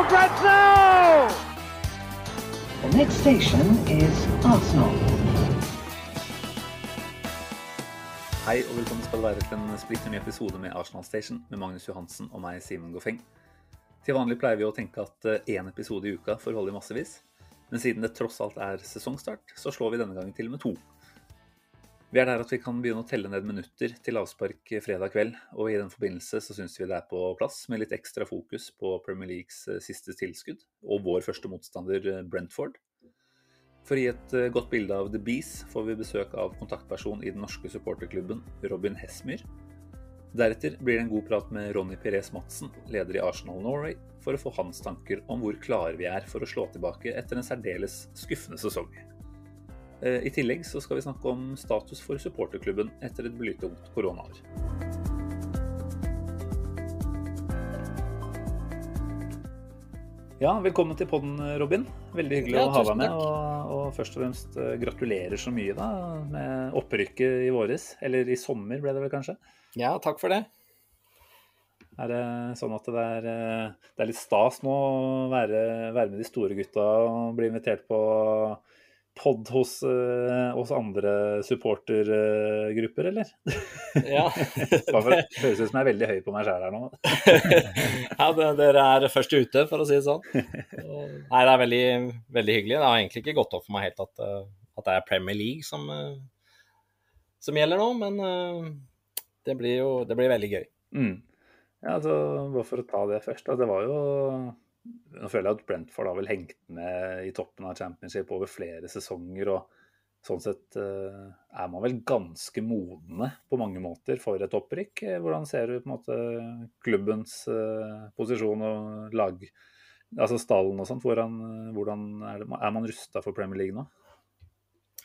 for grabs now! The next station is Arsenal. Hei og velkommen skal det være til en splitter ny episode med Arsenal Station med Magnus Johansen og meg, Simen Goffeng. Til vanlig pleier vi å tenke at én episode i uka får holde i massevis, men siden det tross alt er sesongstart, så slår vi denne gangen til med to. Vi er der at vi kan begynne å telle ned minutter til avspark fredag kveld, og i den forbindelse så syns vi det er på plass med litt ekstra fokus på Premier Leagues siste tilskudd og vår første motstander Brentford. For å gi et eh, godt bilde av The Bees får vi besøk av kontaktperson i den norske supporterklubben, Robin Hesmyr. Deretter blir det en god prat med Ronny Perez Madsen, leder i Arsenal Norway, for å få hans tanker om hvor klare vi er for å slå tilbake etter en særdeles skuffende sesong. Eh, I tillegg så skal vi snakke om status for supporterklubben etter et blytungt koronaår. Ja, velkommen til podden, Robin. Veldig hyggelig Ja, å ha deg med. Og, og først og fremst eh, gratulerer så mye da, med opprykket i våres. Eller i sommer, ble det vel kanskje? Ja, takk for det. Er det sånn at det er, eh, det er litt stas nå å være, være med de store gutta og bli invitert på pod hos, eh, oss andre supportergrupper, eller? Ja, Bare for, høres ut som jeg er veldig høy på meg sjæl her nå. ja det, dere er først ute, for å si det sånn. Nei, det er veldig, veldig hyggelig. Det har egentlig ikke gått opp for meg helt at, eh, at det er Premier League som, eh, som gjelder nå, men det blir jo det blir veldig gøy. Mm. Ja, altså, bare for å ta det først. Da, det var jo Nå føler jeg at Brentford har vel hengt med i toppen av championship over flere sesonger. og Sånn sett eh, er man vel ganske modne på mange måter for et opprykk. Hvordan ser du på en måte klubbens eh, posisjon og lag, altså stallen og sånt? Hvordan, hvordan er, det, er man rusta for Premier League nå?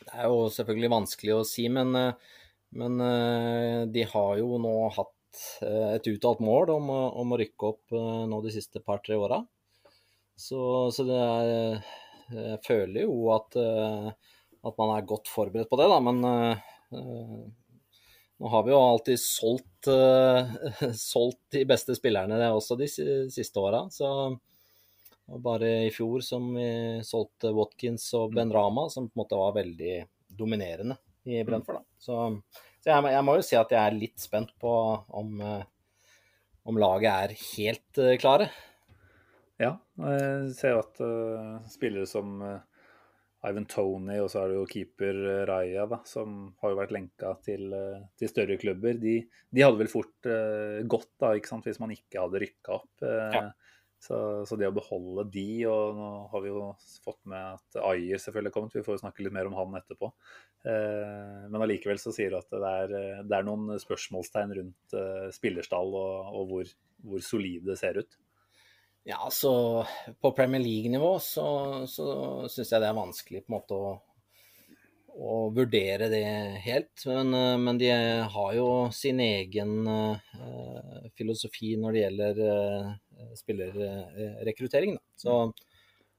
Det er jo selvfølgelig vanskelig å si, men, eh, men de har jo nå hatt et uttalt mål om, om å rykke opp nå de siste par-tre åra. Så, så det er Jeg føler jo at, eh, at man er godt forberedt på det, da, men eh, eh, nå har vi jo alltid solgt, eh, solgt de beste spillerne det også de siste åra. Så og bare i fjor som vi solgte Watkins og Ben Rama, som på en måte var veldig dominerende i Brentford. Så, så jeg, jeg må jo si at jeg er litt spent på om, eh, om laget er helt eh, klare. Ja, jeg ser jo at uh, spillere som uh, Ivan Tony, og så er det jo keeper uh, Raja, da, som har jo vært lenka til, eh, til større klubber. De, de hadde vel fort eh, gått da, ikke sant, hvis man ikke hadde rykka opp. eh, Ja. så, så det å beholde de, og nå har vi jo fått med at Ayer selvfølgelig har kommet, vi får jo snakke litt mer om han etterpå. Eh, men allikevel så sier du at det er, eh, det er noen spørsmålstegn rundt eh, spillerstall og, og hvor, hvor solide det ser ut. Ja, så på Premier League-nivå så, så syns jeg det er vanskelig på en måte å, å vurdere det helt. Men, eh, men de har jo sin egen uh, filosofi når det gjelder uh, spillerrekruttering. Så,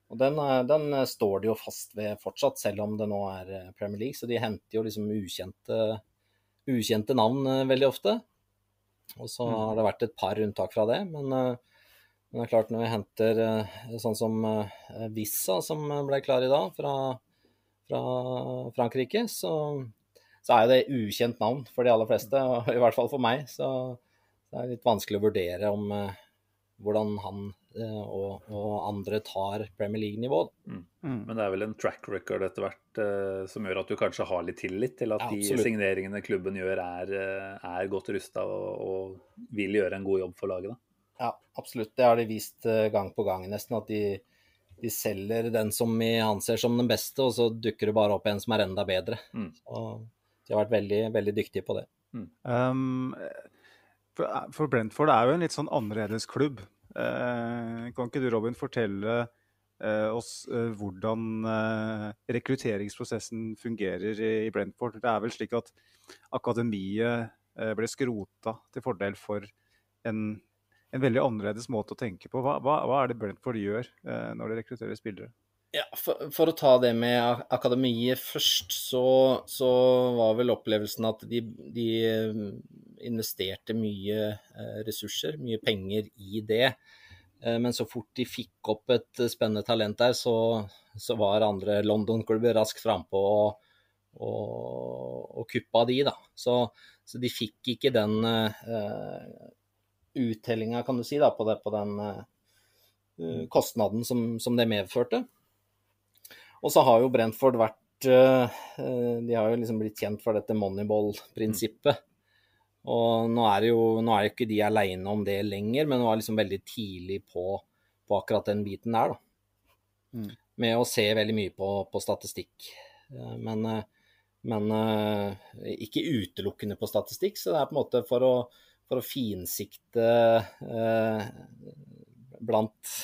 og den, den står de jo fast ved fortsatt, selv om det nå er Premier League. Så de henter jo liksom ukjente, ukjente navn veldig ofte. Og så har det vært et par unntak fra det. men men det er klart når vi henter eh, sånn som eh, Vissa, som ble klar i dag, fra, fra Frankrike, så, så er det ukjent navn for de aller fleste, og i hvert fall for meg. Så det er litt vanskelig å vurdere om eh, hvordan han og, og andre tar Premier League-nivå. Men det er vel en track record etter hvert eh, som gjør at du kanskje har litt tillit til at Ja, de signeringene klubben gjør, er, er godt rusta og, og vil gjøre en god jobb for laget. Da. Ja, absolutt. Det har de vist eh, gang på gang, nesten. At de, de selger den som vi anser som den beste, og så dukker det bare opp en som er enda bedre. Mm. Og de har vært veldig, veldig dyktige på det. Um, For, for Brentford er jo en litt sånn annerledes klubb. Uh, kan ikke du, Robin, fortelle uh, oss uh, hvordan eh, rekrutteringsprosessen fungerer i, i Brentford? Det er vel slik at akademiet eh, ble skrota til fordel for en, en, veldig annerledes måte å tenke på. Hva, hva, hva er det Brentford gjør eh, når de rekrutterer spillere? Ja, for, for, å ta det med akademiet først, så, så var vel opplevelsen at de, de, investerte mye eh, ressurser, mye penger i det. Eh, men så fort de fikk opp et spennende talent der, så, så var andre London-klubber raskt frampå og, og, og kuppa de, da. Så, så, de fikk ikke den uh, uttellinga, kan du si, da, på, det, på den uh, kostnaden som, som det medførte. Og så har jo Brentford vært uh, De har jo liksom blitt kjent for dette moneyball-prinsippet. Og nå er, jo, nå er jo ikke de aleine om det lenger, men var liksom veldig tidlig på, på akkurat den biten der, da. Mm. Med å se veldig mye på, på statistikk. Men, men, ikke utelukkende på statistikk, så det er på en måte for å, for å finsikte eh, blant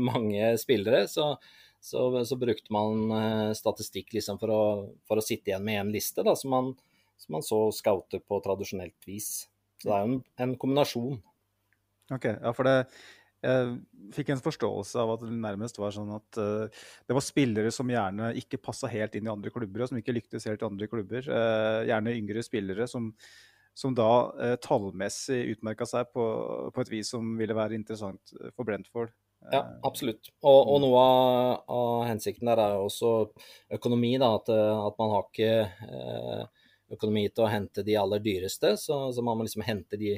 mange spillere, så, så, så brukte man eh, statistikk liksom for, å, for, å, sitte igjen med én liste, da, som, man, som, man, så scouter på tradisjonelt vis. Så det er jo en, en kombinasjon. Ok, ja, for det jeg fikk en forståelse av at det nærmest var sånn at uh, det var spillere som gjerne ikke passa helt inn i andre klubber, og som ikke lyktes helt i andre klubber. Uh, gjerne yngre spillere som, som da eh, tallmessig utmerka seg på, på, et vis som ville være interessant for Brentford. Ja, absolutt. Og, og noe av, av, hensikten der er jo også økonomi. Da, at, at, man har ikke eh, økonomi til å hente de aller dyreste, så, så man må liksom hente de,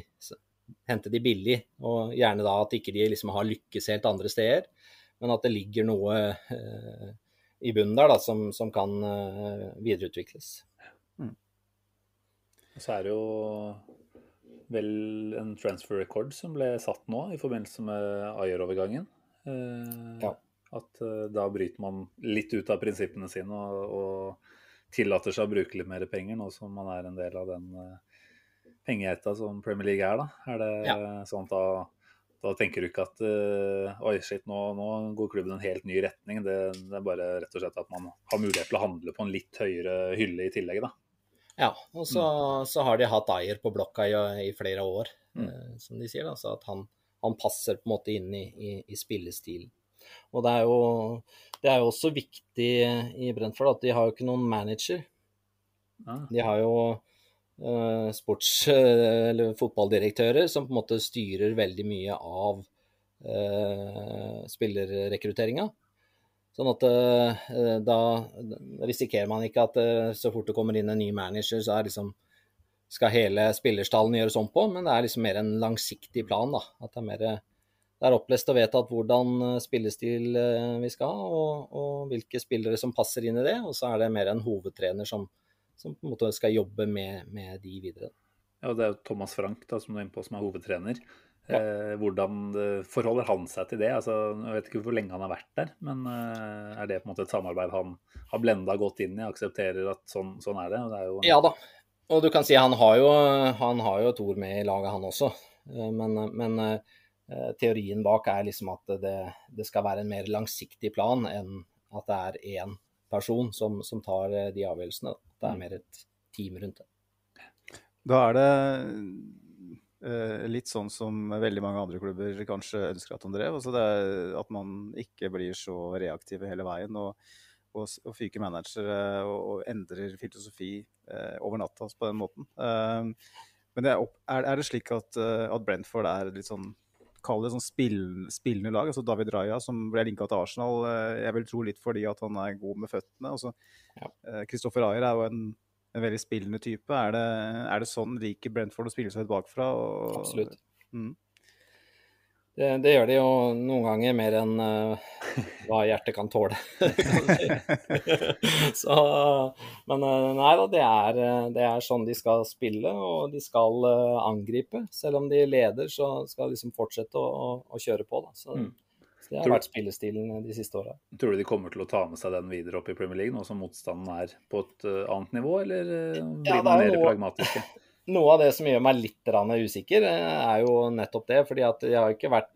hente de, billig. Og gjerne da at ikke de liksom har lykkes helt andre steder, men at det ligger noe eh, i bunnen der da, som, som kan eh, videreutvikles. Mm. Så er det jo vel en transfer record som ble satt nå i forbindelse med Ayer-overgangen. Eh, ja. At eh, da bryter man litt ut av prinsippene sine og, og tillater seg å bruke litt mer penger, nå som man er en del av den eh, pengegeita som Premier League er. da. Er det ja. sånn at da, da, tenker du ikke at uh, oi, shit, nå, nå, går klubben en helt ny retning. Det, det, er bare rett og slett at man har mulighet til å handle på en litt høyere hylle i tillegg, da. Ja, og så, mm. så har de hatt eier på blokka i, i flere år, mm. uh, som de sier. da, Så at han, han, passer på en måte inn i, i, i spillestilen. Og det er, jo, det er jo også viktig i Brentford at de har jo ikke noen manager. Ah. De har jo eh, sports- eller fotballdirektører som på en måte styrer veldig mye av eh, spillerrekrutteringa. Sånn at uh, da risikerer man ikke at så fort det kommer inn en ny manager, så liksom skal hele spillerstallen gjøres om på, men det er liksom mer en langsiktig plan. da, At det er mer det er opplest og vedtatt hvordan eh, spillestil eh, vi skal ha, og, og, hvilke spillere som passer inn i det. Og så er det mer en hovedtrener som, som på en måte skal jobbe med, med de videre. Ja, Det er jo Thomas Frank da, som du er inne på, som er hovedtrener. Ja. Eh, hvordan forholder han seg til det? Altså, jeg vet ikke hvor lenge han har vært der, men eh, er det på en måte et samarbeid han har blenda godt inn i, aksepterer at sånn, sånn er det? det er jo... Ja da, og du kan si han har jo, han har jo et ord med i laget, han også. Eh, men, men Eh, teorien bak er liksom at det, det, skal være en mer langsiktig plan enn at det er én person som, som, tar eh, de avgjørelsene. Det er mm. mer et team rundt det. Da er det eh, litt sånn som veldig mange andre klubber kanskje ønsker at han drev. Altså at man ikke blir så reaktive hele veien og, og, og fyker managere og, og, endrer filosofi eh, over natta på den måten. Eh, men det er, er, det slik at, at Brentford er litt sånn kall det sånn spill, spillende lag. altså David Raja, som ble linka til Arsenal, eh, jeg vil tro litt fordi at han er god med føttene. altså Kristoffer ja. Ayer er jo en, en, veldig spillende type. Er det, er det sånn liker Brentford å spille seg ut bakfra? Og, Absolutt. Mm. Det, det, gjør de jo noen ganger mer enn uh, hva hjertet kan tåle. så, men uh, nei da, det er, det er, sånn de skal spille, og de skal uh, angripe. Selv om de leder, så skal de liksom fortsette å, å, å kjøre på. Da. Så, mm. Det har tror, vært spillestilen de siste åra. Tror du de kommer til å ta med seg den videre opp i Premier League, nå som motstanden er på et annet nivå, eller blir ja, man mer pragmatiske? noe av det som gjør meg litt usikker, er jo nettopp det. fordi at de har ikke vært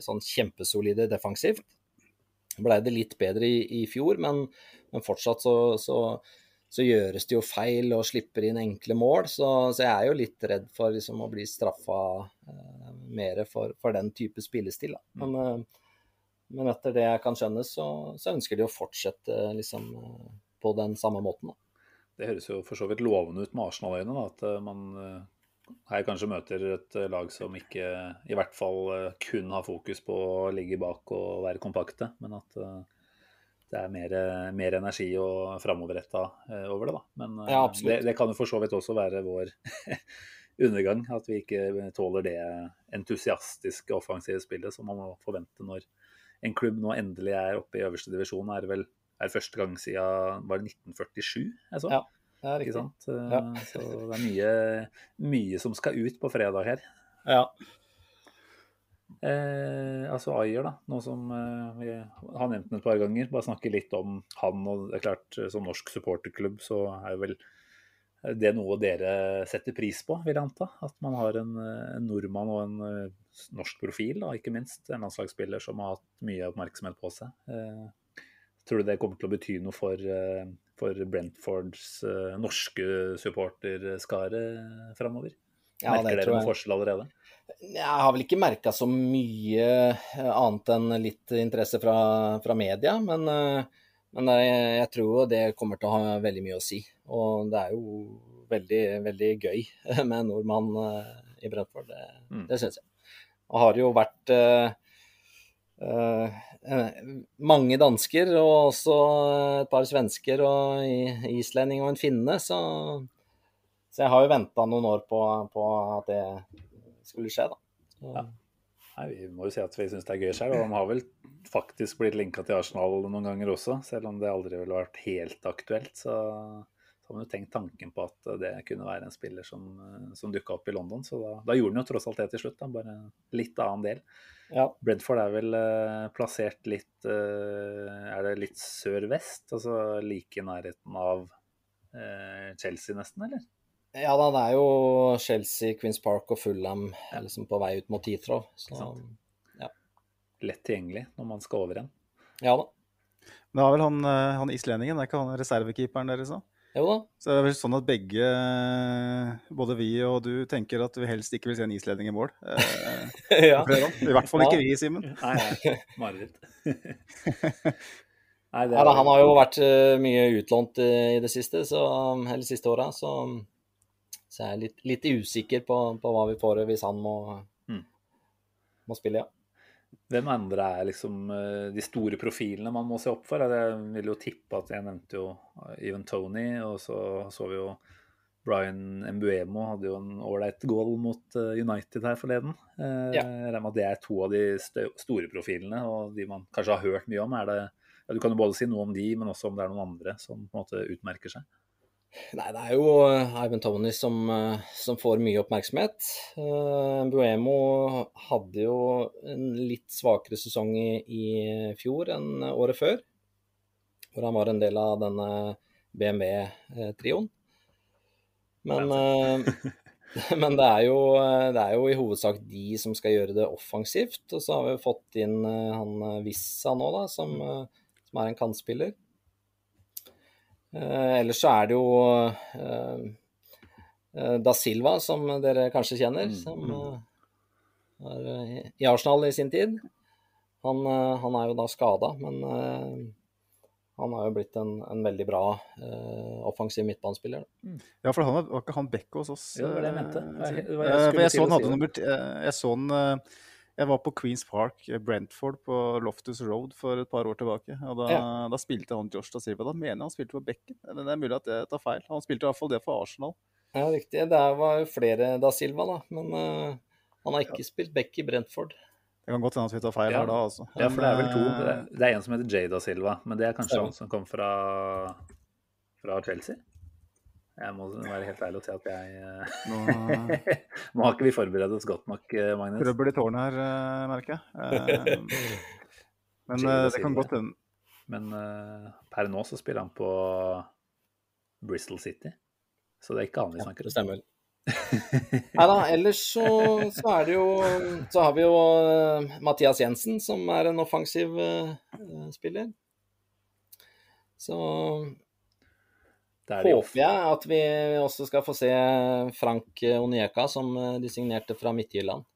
sånn kjempesolide defensivt. Blei det litt bedre i, i fjor, men, men fortsatt så, så, så, gjøres det jo feil og slipper inn enkle mål. Så, så jeg er jo litt redd for liksom, å bli straffa eh, mer for, for, den type spillestil. Da. Men, eh, men, etter det jeg kan skjønne, så, ønsker de å fortsette liksom, på den samme måten. Da. Det høres jo for så vidt lovende ut med Arsenal-øyne, at eh, man eh, her kanskje møter et eh, lag som ikke i hvert fall eh, kun har fokus på å ligge bak og være kompakte, men at eh, det er mer, mer energi og framoverretta over det. da. Men ja, det, det, kan jo for så vidt også være vår undergang, at vi ikke tåler det entusiastiske offensive spillet som man må forvente når en klubb nå endelig er oppe i øverste divisjon. er vel er første gang siden var det 1947 jeg så. Ja. det er riktig. Ja. Så det er mye, mye, som skal ut på fredag her. Ja. Eh, altså Ayer, da. Nå som eh, vi har nevnt den et par ganger. Bare snakke litt om han. og det er klart Som norsk supporterklubb så er jo vel det noe dere setter pris på, vil jeg anta? At man har en, en nordmann og en uh, norsk profil, da, ikke minst. En landslagsspiller som har hatt mye oppmerksomhet på seg. Eh, tror du det kommer til å bety noe for uh, for Brentfords eh, norske supporterskare framover? Ja, Merker dere noen forskjell allerede? Jeg har vel ikke merka så mye eh, annet enn litt interesse fra, fra media. Men, men jeg tror det kommer til å ha veldig mye å si. Og det er jo veldig, veldig gøy med en nordmann i Brentford. Det, mm. det syns jeg. Og har jo vært Uh, mange dansker og også et par svensker og islending og en finne. Så, så jeg har jo venta noen år på, på, at det skulle skje, da. Ja. Nei, vi må jo si at vi syns det er gøy selv, og de har vel faktisk blitt linka til Arsenal noen ganger også, selv om det aldri ville vært helt aktuelt. Så, så har man jo tenkt tanken på at det kunne være en spiller som, som dukka opp i London. Så da, da gjorde han jo tross alt det til slutt, da, bare litt annen del. Ja. Bredford er vel uh, plassert litt uh, Er det litt sør-vest? Altså like i nærheten av uh, Chelsea, nesten, eller? Ja da, det er jo Chelsea, Queens Park og Fulham ja. liksom på vei ut mot Heathrow. Så, ja. Lett tilgjengelig når man skal over igjen. Ja da. Det var vel han, han islendingen, det er ikke han reservekeeperen deres òg? Jo da. Så det er vel sånn at begge, både vi og du, tenker at vi helst ikke vil se en islending i mål. Eh, ja. I hvert fall ikke vi, Simen. Nei, nei. Mareritt. Nei, ja, han har jo vært uh, mye utlånt i det siste, så, eller siste åra, så, så, jeg er litt, litt usikker på, på, hva vi får hvis han må, mm. må spille, ja. Hvem andre er liksom eh, de store profilene man må se opp for? Jeg vil jo tippe at jeg nevnte jo Even Tony, og så så vi jo Brian Mbuemo hadde jo en ålreit goal mot eh, United her forleden. Eh, ja. Regner med at det er to av de store profilene, og de man kanskje har hørt mye om. Er det, ja, du kan jo både si noe om de, men også om det er noen andre som på en måte utmerker seg. Nei, det er jo eh, Ivan Tony som, eh, som får mye oppmerksomhet. Uh, Buemo hadde jo en litt svakere sesong i, i, fjor enn året før. Hvor han var en del av denne BMW-trioen. Men, men det, er jo, det, er jo, i hovedsak de som skal gjøre det offensivt. Og så har vi fått inn han Vissa nå, da, som, som er en kantspiller. Eh, ellers så er det jo eh, eh, Da Silva, som dere kanskje kjenner, mm, som var i Arsenal i sin tid. Han, han er jo da skada, men han har jo blitt en, en veldig bra uh, offensiv midtbanespiller. Mm. Ja, for han var, var ikke han back hos oss? Jo, det var det jeg mente. Jeg, jeg, jeg, jeg så han hadde nummer Jeg så han jeg var på Queens Park, eh, Brentford, på Loftus Road for et par år tilbake. og Da, ja. da spilte han Josh da Silva. Da mener jeg han spilte på bekken. Men det er mulig at jeg tar feil. Han spilte i hvert fall det for Arsenal. Ja, riktig. Det var jo flere da Silva, da. Men uh, han har ikke ja. spilt back i Brentford. Det kan godt hende at vi tar feil ja. her da, altså. Ja, for det er vel to. Eh, det er en som heter Jay da Silva, men det er kanskje han som kom fra, fra Chelsea? Jeg må være helt ærlig og si at jeg eh, Nå, Nå har ikke vi forberedt oss godt nok, eh, Magnus. Trøbbel i tårnet her, eh, merker jeg. Men det kan godt hende. Men per nå så spiller han på Bristol City. Så det er ikke han vi snakker om. Det stemmer. Nei da, ellers så, så, er det jo Så har vi jo Mathias Jensen, som er en offensiv uh, spiller. Så håper jeg at vi også skal få se Frank Onieka, som de signerte fra Midtjylland.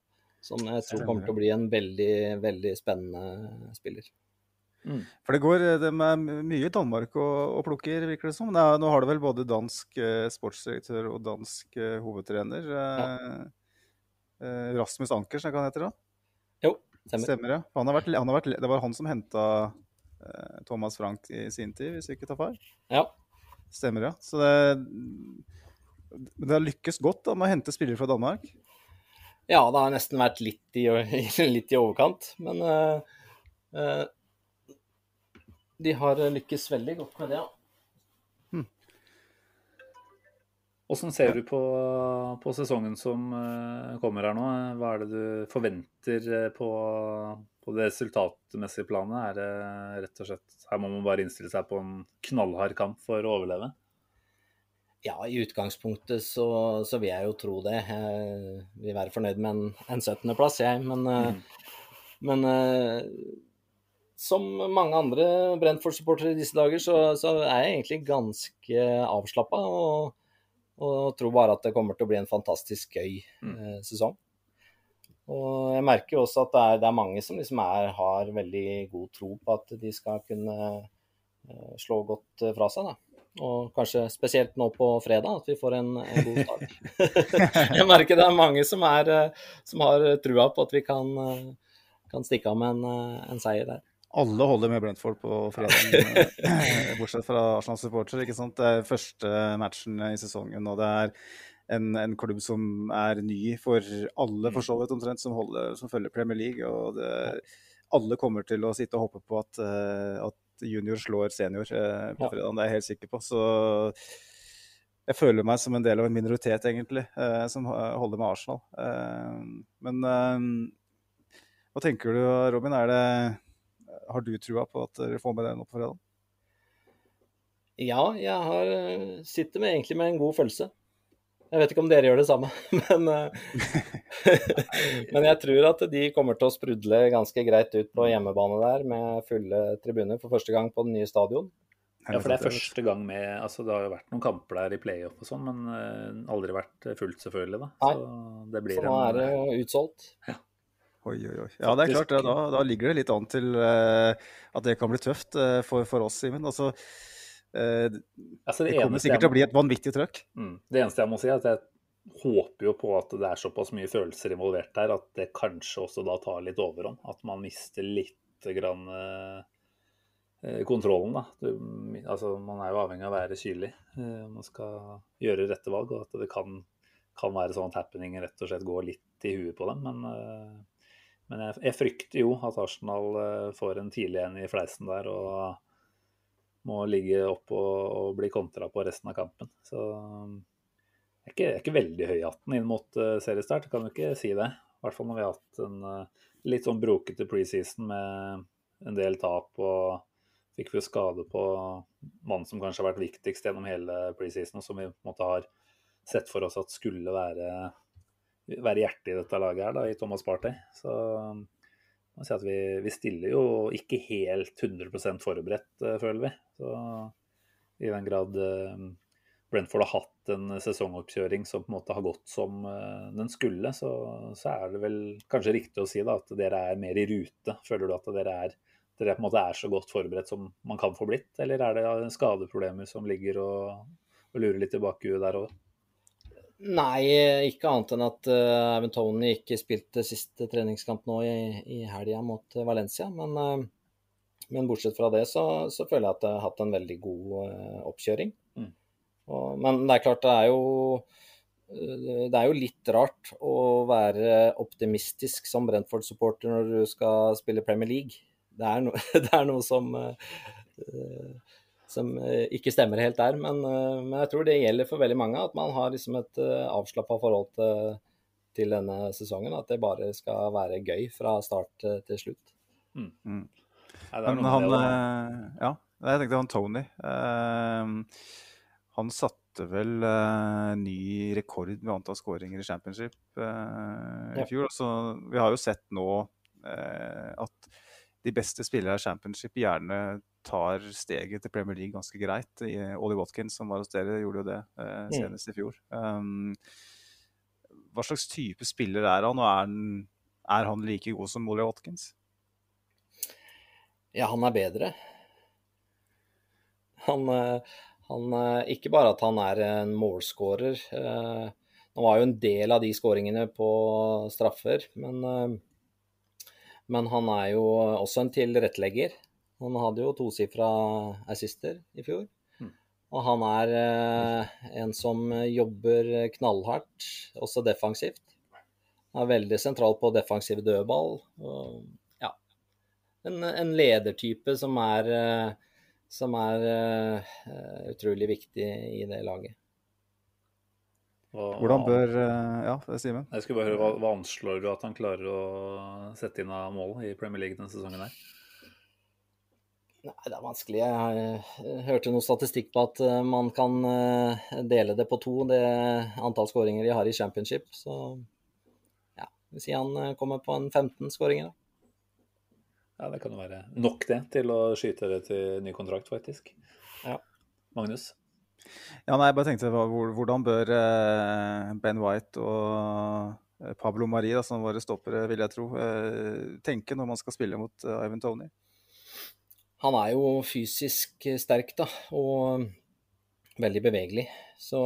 Som jeg tror kommer til å bli en veldig, veldig spennende spiller. Mm. For det går det er mye Danmark og, og plukker, virker det som. Nå, nå har du vel både dansk eh, sportsdirektør og dansk eh, hovedtrener. Ja. Eh, Rasmus Ankers, er ikke han heter da? Jo, stemmer. stemmer ja. han har vært, han har vært, det var han som henta eh, Thomas Frank i sin tid, hvis jeg ikke tar feil? Ja. Stemmer, ja. Så det, det har lykkes godt da, med å hente spillere fra Danmark? Ja, det har nesten vært litt i, litt i overkant. Men uh, uh, de har lykkes veldig godt med det, ja. Hvordan ser du på, på, sesongen som uh, kommer her nå? Hva er det du forventer på, på det resultatmessige planet? Er det rett og slett Her må man bare innstille seg på en knallhard kamp for å overleve? Ja, i utgangspunktet så, så, vil jeg jo tro det. Jeg vil være fornøyd med en, en 17.-plass, jeg. Men, eh, mm. men uh, som mange andre Brentford-supportere i disse dager, så, så, er jeg egentlig ganske avslappa. Og, og, tror bare at det kommer til å bli en fantastisk gøy mm. sesong. Og jeg merker jo også at det er, det er mange som liksom er, har veldig god tro på at de skal kunne uh, slå godt fra seg. da. Og kanskje spesielt nå på fredag, at vi får en, en god start. jeg merker det er mange som, er, eh, som har trua på at vi kan, eh, kan stikke av med en, eh, en, seier der. Alle holder med Brentford på fredag, bortsett fra Arsenal supportere. ikke sant? Det er første matchen i sesongen, og det er en, en, klubb som er ny for alle, for så vidt omtrent, som, holder, som følger Premier League. og det, alle kommer til å sitte og håpe på at, at junior slår senior eh, på fredag. Det er jeg helt sikker på. Så jeg føler meg som en del av en minoritet, egentlig, eh, som holder med Arsenal. Eh, men eh, hva tenker du, Robin? Det, har du trua på at dere får med den opp på fredag? Ja, jeg har, eh, sitter med, egentlig med en god følelse. Jeg vet ikke om dere gjør det samme, men, eh, men jeg tror at de kommer til å sprudle ganske greit ut på hjemmebane der med fulle tribuner for første gang på den nye stadion. Ja, for det er første gang med altså Det har jo vært noen kamper der i playoff og sånn, men uh, aldri vært fullt, selvfølgelig. da. Så, det blir så nå er det jo utsolgt. Ja. Oi, oi, oi. Ja, det er klart. Da, da ligger det litt an til uh, at det kan bli tøft uh, for, for, oss, Simen. Altså, Eh, altså det, det kommer sikkert til å bli et vanvittig trøkk. Mm. Det eneste jeg må si, er at jeg håper jo på at det er såpass mye følelser involvert der at det kanskje også da tar litt overhånd. At man mister litt grann eh, kontrollen, da. Du, altså, man er jo avhengig av å være kylig eh, man skal gjøre rette valg. Og at det kan, kan være sånn at happeningen rett og slett går litt i huet på dem. Men, eh, men jeg, jeg, frykter jo at Arsenal eh, får en tidlig en i fleisen der. og må ligge opp og, og bli kontra på resten av kampen. Så jeg er ikke, jeg er ikke veldig høy i hatten inn mot uh, seriestart, kan jo ikke si det. I hvert fall når vi har hatt en uh, litt sånn brokete preseason med en del tap. og Fikk vi jo skade på mannen som kanskje har vært viktigst gjennom hele preseason, og som vi på en måte har sett for oss at skulle være, være hjertet i dette laget her, da, i Thomas Partey. Så Si vi, vi, stiller jo ikke helt 100% forberedt, eh, føler vi. Så I den grad eh, Brentford har hatt en sesongoppkjøring som på en måte har gått som eh, den skulle, så, så er det vel kanskje riktig å si da, at dere er mer i rute. Føler du at dere er, dere på en måte er så godt forberedt som man kan få blitt, eller er det skadeproblemer som ligger og, og lurer litt i bakhuet der òg? Nei, ikke annet enn at uh, Tony ikke spilte siste treningskamp nå i, i helga mot uh, Valencia. Men, uh, men, bortsett fra det så, så, føler jeg at jeg har hatt en veldig god uh, oppkjøring. Mm. Og, men det er klart, det er jo det er jo litt rart å være optimistisk som Brentford-supporter når du skal spille Premier League. Det er, no, det er noe som som eh, ikke stemmer helt der. Men, eh, men, jeg tror det gjelder for veldig mange at man har liksom et eh, avslappa forhold til, til, denne sesongen. At det bare skal være gøy fra start til slutt. Mm. Mm. Ja, men han Ja, jeg tenkte han Tony. Uh, Han satte vel eh, ny rekord med antall skåringer i championship eh, i Ja. fjor. Så vi har jo sett nå eh, at de beste spillere i championship gjerne tar steget til Premier League ganske greit. I- Ollie Watkins, som var hos dere, gjorde jo det eh, Mm. senest i fjor. Um, hva slags type spiller er han, og er han, er han like god som Ollie Watkins? Ja, han er bedre. Han, eh, han eh, Ikke bare at han er en målskårer. eh, Han var jo en del av de skåringene på straffer, men, eh, men han er jo også en tilrettelegger. Han hadde jo tosifra assister i fjor. Mm. Og han er eh, en som jobber knallhardt, også defensivt. Han er veldig sentral på defensiv dødball. Og, ja, en, en ledertype som er, eh, som er uh, utrolig viktig i det laget. Hvordan bør eh, Ja, Simen? Jeg skulle bare høre, hva, hva anslår du at han klarer å sette inn av mål i Premier League denne sesongen her? Nei, det er vanskelig. Jeg eh, hørte noe statistikk på at eh, man kan eh, dele det på to, det antall skåringer de har i championship. Så ja, vi sier han kommer på en 15 skåringer. da. Ja, Det kan jo være nok det til å skyte det til ny kontrakt, faktisk. Ja. Magnus? Ja, nei, jeg bare tenkte hvordan bør Ben White og Pablo Mari, da, som våre stoppere, vil jeg tro, tenke når man skal spille mot Ivan Tony? Han er jo fysisk sterk, da, og veldig bevegelig. Så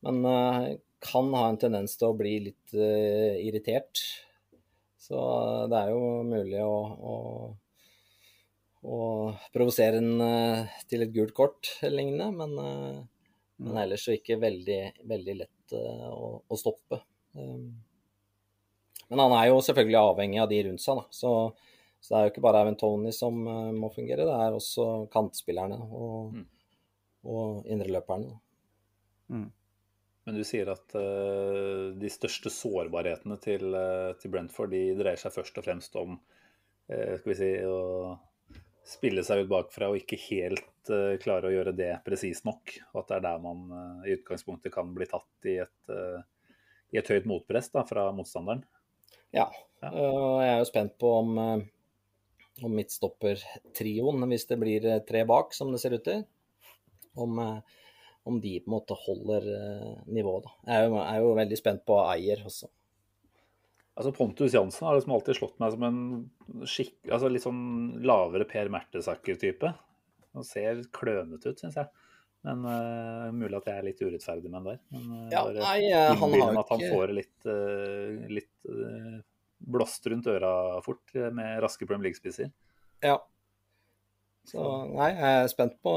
Men eh, kan ha en tendens til å bli litt uh, irritert. Så det er jo mulig å, å, å provosere en uh, til et gult kort eller lignende, men, eh, men ellers så ikke veldig, veldig lett eh, å, å stoppe. Um, Men han er jo selvfølgelig avhengig av de rundt seg, da. Så så det er jo ikke bare Even Tony som eh, må fungere, det er også kantspillerne og, Mm. og indreløperne. Men du sier at uh, de største sårbarhetene til, uh, til Brentford de dreier seg først og fremst om uh, skal vi si, å spille seg ut bakfra og ikke helt klare å gjøre det presist nok. Og at det er der man i utgangspunktet kan bli tatt i et, i et høyt motpress da, fra motstanderen. Ja. Ja. Og jeg er jo spent på om, om midtstoppertrioen, hvis det blir eh, tre bak, som det ser ut til, om, eh, om de på en måte holder eh, nivået. Da. Jeg er jo, er jo veldig spent på Eier også. Altså Pontus Jansen har liksom alltid slått meg som en skikk, altså litt sånn lavere Per Mertesaker-type. Han ser klønete ut, syns jeg. Men uh, mulig at jeg er litt urettferdig med han der. Men uh, Ja, bare nei, han har at han får litt, uh, litt eh, blåst rundt øra fort eh, med raske Premier League-spisser. Ja. Så nei, jeg er spent på,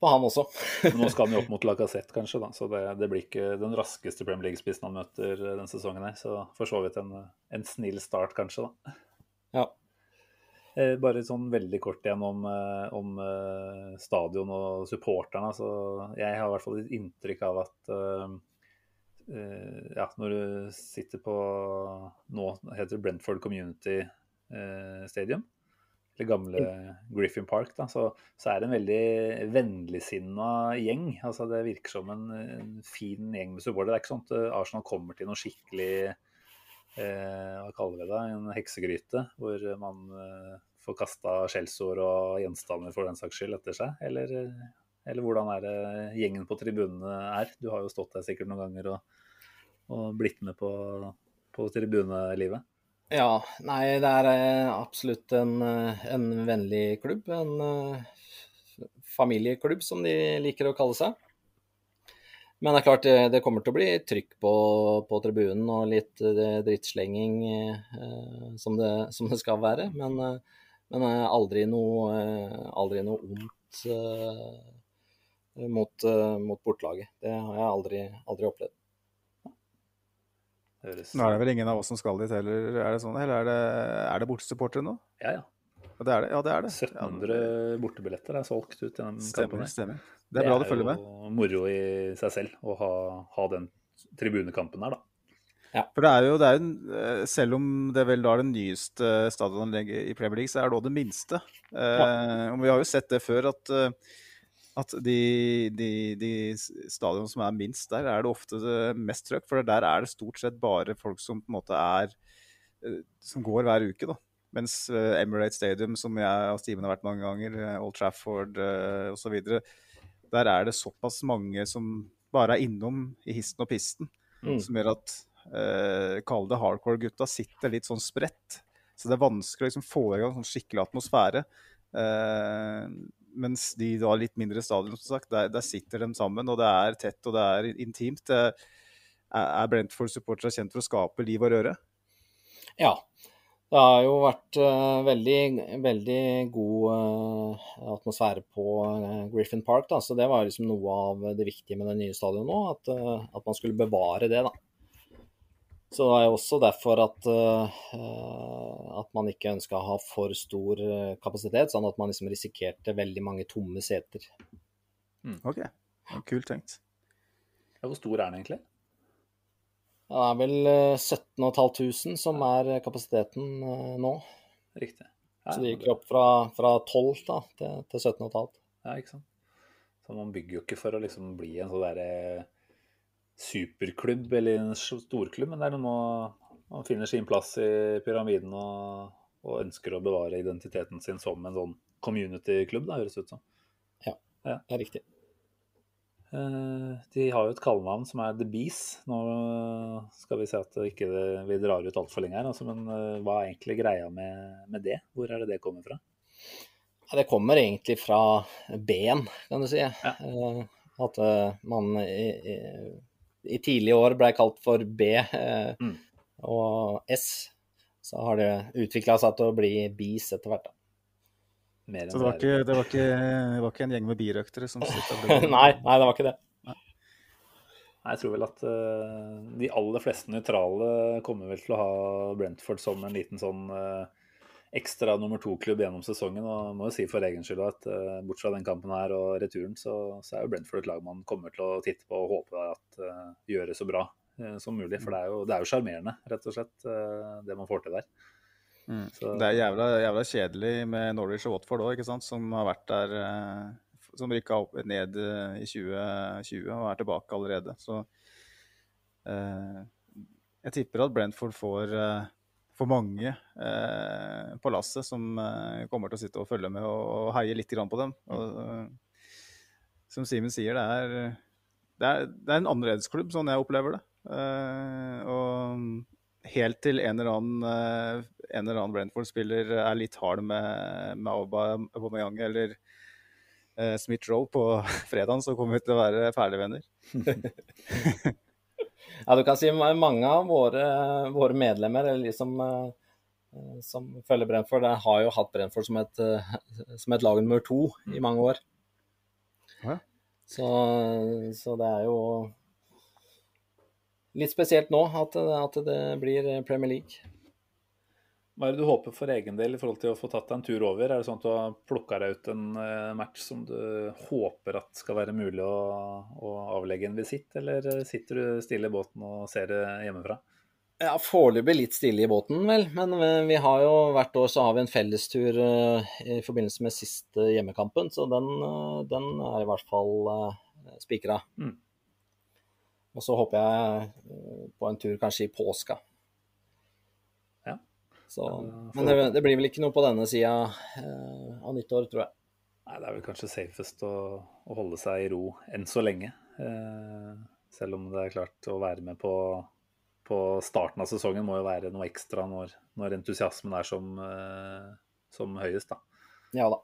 på han også. Nå skal han jo opp mot Lacassette, kanskje, da. så det, det blir ikke den raskeste Premier League-spissen han møter den denne sesongen. her, Så for så vidt en, en snill start, kanskje. da. Ja. Eh, Bare sånn veldig kort igjen om, eh, om eh, stadion og supporterne. Så jeg har i hvert fall et inntrykk av at eh, eh, ja, når du sitter på Nå heter det Brentford Community eh, Stadium, eller gamle Griffin Park, da, så, så er det en veldig vennligsinna gjeng. Altså Det virker som en, en fin gjeng med supportere. Det er ikke sånn at eh, Arsenal kommer til noe skikkelig eh, hva kaller vi det, en heksegryte, hvor man eh, får kasta skjellsord og gjenstander for den saks skyld etter seg? Eller, eh, eller hvordan er det gjengen på tribunene er? Du har jo stått der sikkert noen ganger og, og blitt med på, på tribunelivet. Ja, nei, det er eh, absolutt en, eh, en vennlig klubb. En eh, familieklubb, som de liker å kalle seg. Men det er klart, det, kommer til å bli trykk på, på tribunen og litt drittslenging eh, som, det, som det skal være. Men, men aldri noe, aldri noe ondt eh, mot, eh, mot bortelaget. Det har jeg aldri, aldri opplevd. Høres, Nå er det vel ingen av oss som skal dit heller, er det sånn? Eller er det, er det bortesupportere nå? Ja, ja. Ja, det er det. Ja, det er det. 1700 bortebilletter er solgt ut gjennom Stemmer, kampen. stemmer. Det er bra du følger med. Det er jo moro i seg selv å ha, ha den tribunekampen her, da. For det er jo, det er jo eh, Selv om det vel da er det nyeste stadionanlegget i Premier League, så er det òg det minste. Eh, og Vi har jo sett det før, at eh, at de, de, de stadionene som er minst der, er det ofte mest trøkk. For der er det stort sett bare folk som på en måte er eh, Som går hver uke, da. Mens Emirate Emirates Stadium, som jeg og Steven har vært mange ganger, Old Trafford uh, osv., der er det såpass mange som bare er innom i histen og pisten, mm. som gjør at uh, Kall det hardcore-gutta sitter litt sånn spredt. Så det er vanskelig å liksom, få i gang sånn skikkelig atmosfære. Uh, mens de da litt mindre stadion, som sagt, der, der, sitter de sammen, og det er tett og det er intimt. Det, er Brentford-supportere kjent for å skape liv og røre? Ja. Det har jo vært uh, veldig, veldig god uh, atmosfære på uh, Griffin Park, da. så det var liksom noe av det viktige med det nye stadionet nå. At, at, man skulle bevare det. da. Så det er også derfor at, uh, at man ikke ønska å ha for stor eh, kapasitet, sånn at man liksom risikerte veldig mange tomme seter. Mm. OK. Kult tenkt. Ja, hvor stor er den egentlig? Ja, det er vel 17.500 som er kapasiteten uh, nå. Riktig. Ja, så det gikk opp fra, fra 12 da, til, til 17 500. Ja, ikke sant. Så man bygger jo ikke for å liksom bli en sånn derre superklubb eller en storklubb, men det er noe med man finner sin plass i pyramiden og, og, ønsker å bevare identiteten sin som en sånn community-klubb, da, høres det ut som. Ja, ja, det er riktig. Eh, de har jo et kallenavn som er The Bees. Nå skal vi se at ikke vi drar ut altfor lenge her, altså, men eh, hva er egentlig greia med, med, det? Hvor er det det kommer fra? Det kommer egentlig fra B-en, kan du si. Ja. Eh, at man i tidlige år ble kalt for B eh, mm. og S. Så har det utvikla seg til å bli BIS etter hvert. Så det var, ikke, det, var ikke, det var, ikke, en gjeng med birøktere som nei, nei, det var ikke det. Nei. Jeg tror vel at uh, de aller fleste nøytrale kommer vel til å ha Brentford som en liten sånn uh, ekstra nummer to-klubb gjennom sesongen. Og må jo si for egen skyld at uh, bortsett fra den kampen her og returen, så, så, er jo Brentford et lag man kommer til å titte på og håpe at uh, gjør det så bra uh, som mulig. For det er jo sjarmerende, rett og slett, det man får til der. Mm. Det er jævla, jævla, kjedelig med Norwich og Watford òg, som har vært der Som rykka ned i 2020 og er tilbake allerede. Så jeg tipper at Brentford får for mange eh, på lasset som eh, kommer til å sitte og følge med og, og heie litt på dem. Og, og, som Simen sier, det er, det, er, det er, en annerledesklubb, sånn jeg opplever det. Eh, og helt til en eller annen, eh, en eller annen Brentford-spiller er litt hard med, med Aubameyang eller eh, Smith-Roe på fredagen, så kommer vi til å være ferdigvenner. Ja, du kan si mange av våre, våre medlemmer, eller de som, som følger Brentford, har jo hatt Brentford som et, uh, som et lag nummer to i mange år. Ja. Så, så, det er jo litt spesielt nå at, at det blir Premier League. Hva er det du håper for egen del i forhold til å få tatt deg en tur over? Er det sånn at du har plukka deg ut en eh, match som du håper at skal være mulig å, å avlegge en visitt, eller sitter du stille i båten og ser det hjemmefra? Ja, Foreløpig litt stille i båten, vel. Men vi har jo hvert år så har vi en fellestur eh, i forbindelse med siste hjemmekampen, så den, eh, den er i hvert fall spikra. Mm. Og så håper jeg på en tur kanskje i påska. Så, men det, det, blir vel ikke noe på denne sida eh, av nyttår, tror jeg. Nei, det er vel kanskje safest å, å holde seg i ro enn så lenge. Eh, selv om det er klart å være med på, på, starten av sesongen må jo være noe ekstra når, når entusiasmen er som, eh, som, høyest, da. Ja da.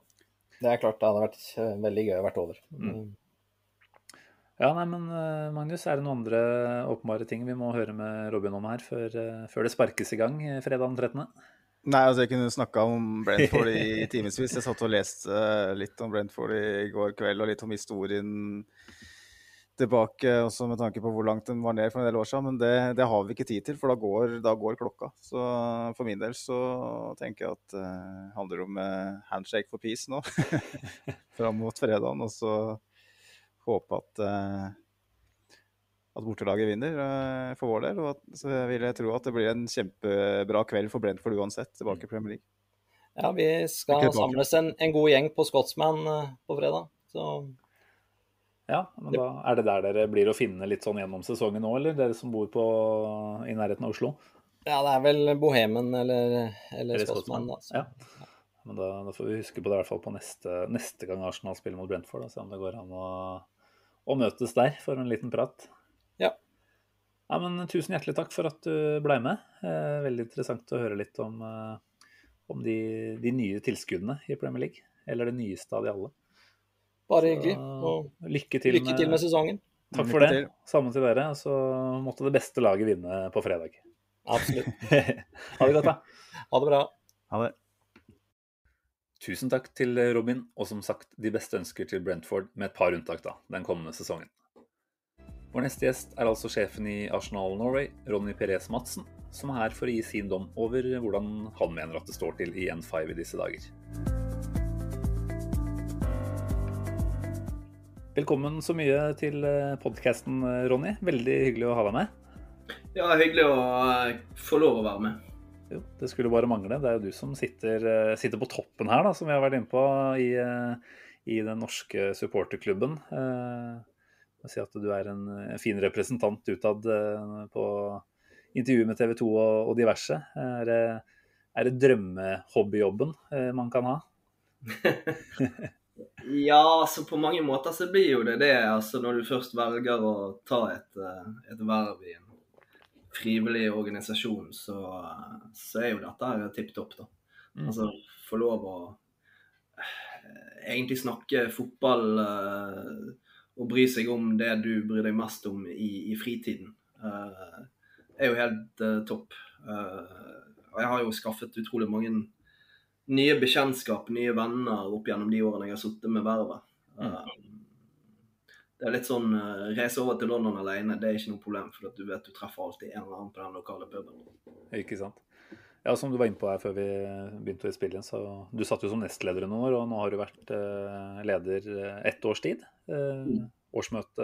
Det er klart det hadde vært eh, veldig gøy å vært over. Mm. Ja, nei, men eh, Magnus, er det noen andre åpenbare ting vi må høre med Robin om her før, eh, før det sparkes i gang fredag den 13.? Nei, altså jeg kunne snakka om Brentford i timevis. Jeg satt og leste eh, litt om Brentford i går kveld, og litt om historien tilbake, også med tanke på hvor langt den var ned for en del år siden. Men det, det har vi ikke tid til, for da går, da går, klokka. Så for min del så tenker jeg at det handler om handshake for peace nå. Fram mot fredagen. Og så håpe at, uh, at bortelaget vinner uh, for vår del. Og at, så vil jeg tro at det blir en kjempebra kveld for Brentford uansett, tilbake i Premier League. Ja, vi skal samles en, en, god gjeng på Scotsman uh, på fredag. Så Ja, men da Er det der dere blir å finne litt sånn gjennom sesongen nå, eller dere som bor på, i nærheten av Oslo? Ja, det er vel Bohemen eller, eller Eller Skotsmann. da. Ja. Men da, da får vi huske på det i hvert fall på neste, neste gang Arsenal spiller mot Brentford. Og se om det går an å, å møtes der for en liten prat. Ja. Ja, men Tusen hjertelig takk for at du ble med. Eh, veldig interessant å høre litt om, eh, om de, de nye tilskuddene i Premier League. Eller det nyeste av de alle. Bare hyggelig. Og lykke til, lykke til med sesongen. Takk Lykke for det. til. Samme til dere. Så måtte det beste laget vinne på fredag. Absolutt. ha det godt, da. Ha det bra. Ha det. Tusen takk til Robin, og som sagt de beste ønsker til Brentford, med et par unntak da, den kommende sesongen. Vår neste gjest er altså sjefen i Arsenal Norway, Ronny Perez Madsen, som er her for å gi sin dom over hvordan han mener at det står til i N5 i disse dager. Velkommen så mye til podkasten, Ronny. Veldig hyggelig å ha deg med. Ja, hyggelig å eh, få lov å være med. Jo, det skulle bare mangle. Det er jo du som sitter, eh, sitter på toppen her, da, som vi har vært inne på i, eh, i den norske supporterklubben. Eh, si at du er en, fin representant utad på intervjuet med TV 2 og, og diverse. Er det, er det drømmehobbyjobben eh, man kan ha? Ja, altså på mange måter så blir jo det det. Altså når du først velger å ta et, et verv i en frivillig organisasjon, så, så er jo dette her tipp topp, da. Mm. Altså få lov å eh, egentlig snakke fotball eh, og bry seg om det du bryr deg mest om i, i fritiden, eh, er jo helt topp. Og jeg har jo skaffet utrolig mange nye bekjentskap, nye venner opp gjennom de årene jeg har sittet med vervet. Eh, det er litt sånn eh, reise over til London alene, det er ikke noe problem, for du vet du treffer alltid en eller annen på den lokale puben. Ikke sant? Ja, som du var inne på her før vi begynte å spille inn, så du satt jo som nestleder i noen år, og nå har du vært eh, leder eh, ett års tid. Eh, årsmøtet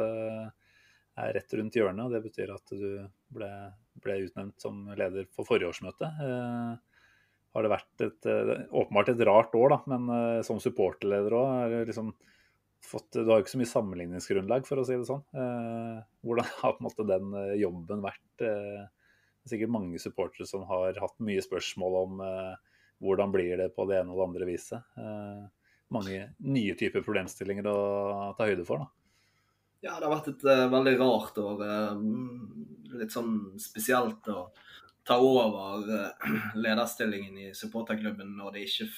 er rett rundt hjørnet, og det betyr at du ble, ble utnevnt som leder for forrige årsmøte. Har det vært et, åpenbart et rart år, da, men som supporterleder òg, liksom fått, du har jo ikke så mye sammenligningsgrunnlag, for å si det sånn. Eh, hvordan har på en måte den eh, jobben vært? Eh, det er sikkert mange supportere som har hatt mye spørsmål om hvordan blir det på det ene og det andre viset. Eh, mange nye typer problemstillinger å ta høyde for. da. Ja, det har vært et uh, veldig rart år. Uh, litt sånn spesielt å ta over uh, lederstillingen i supporterklubben når det ikke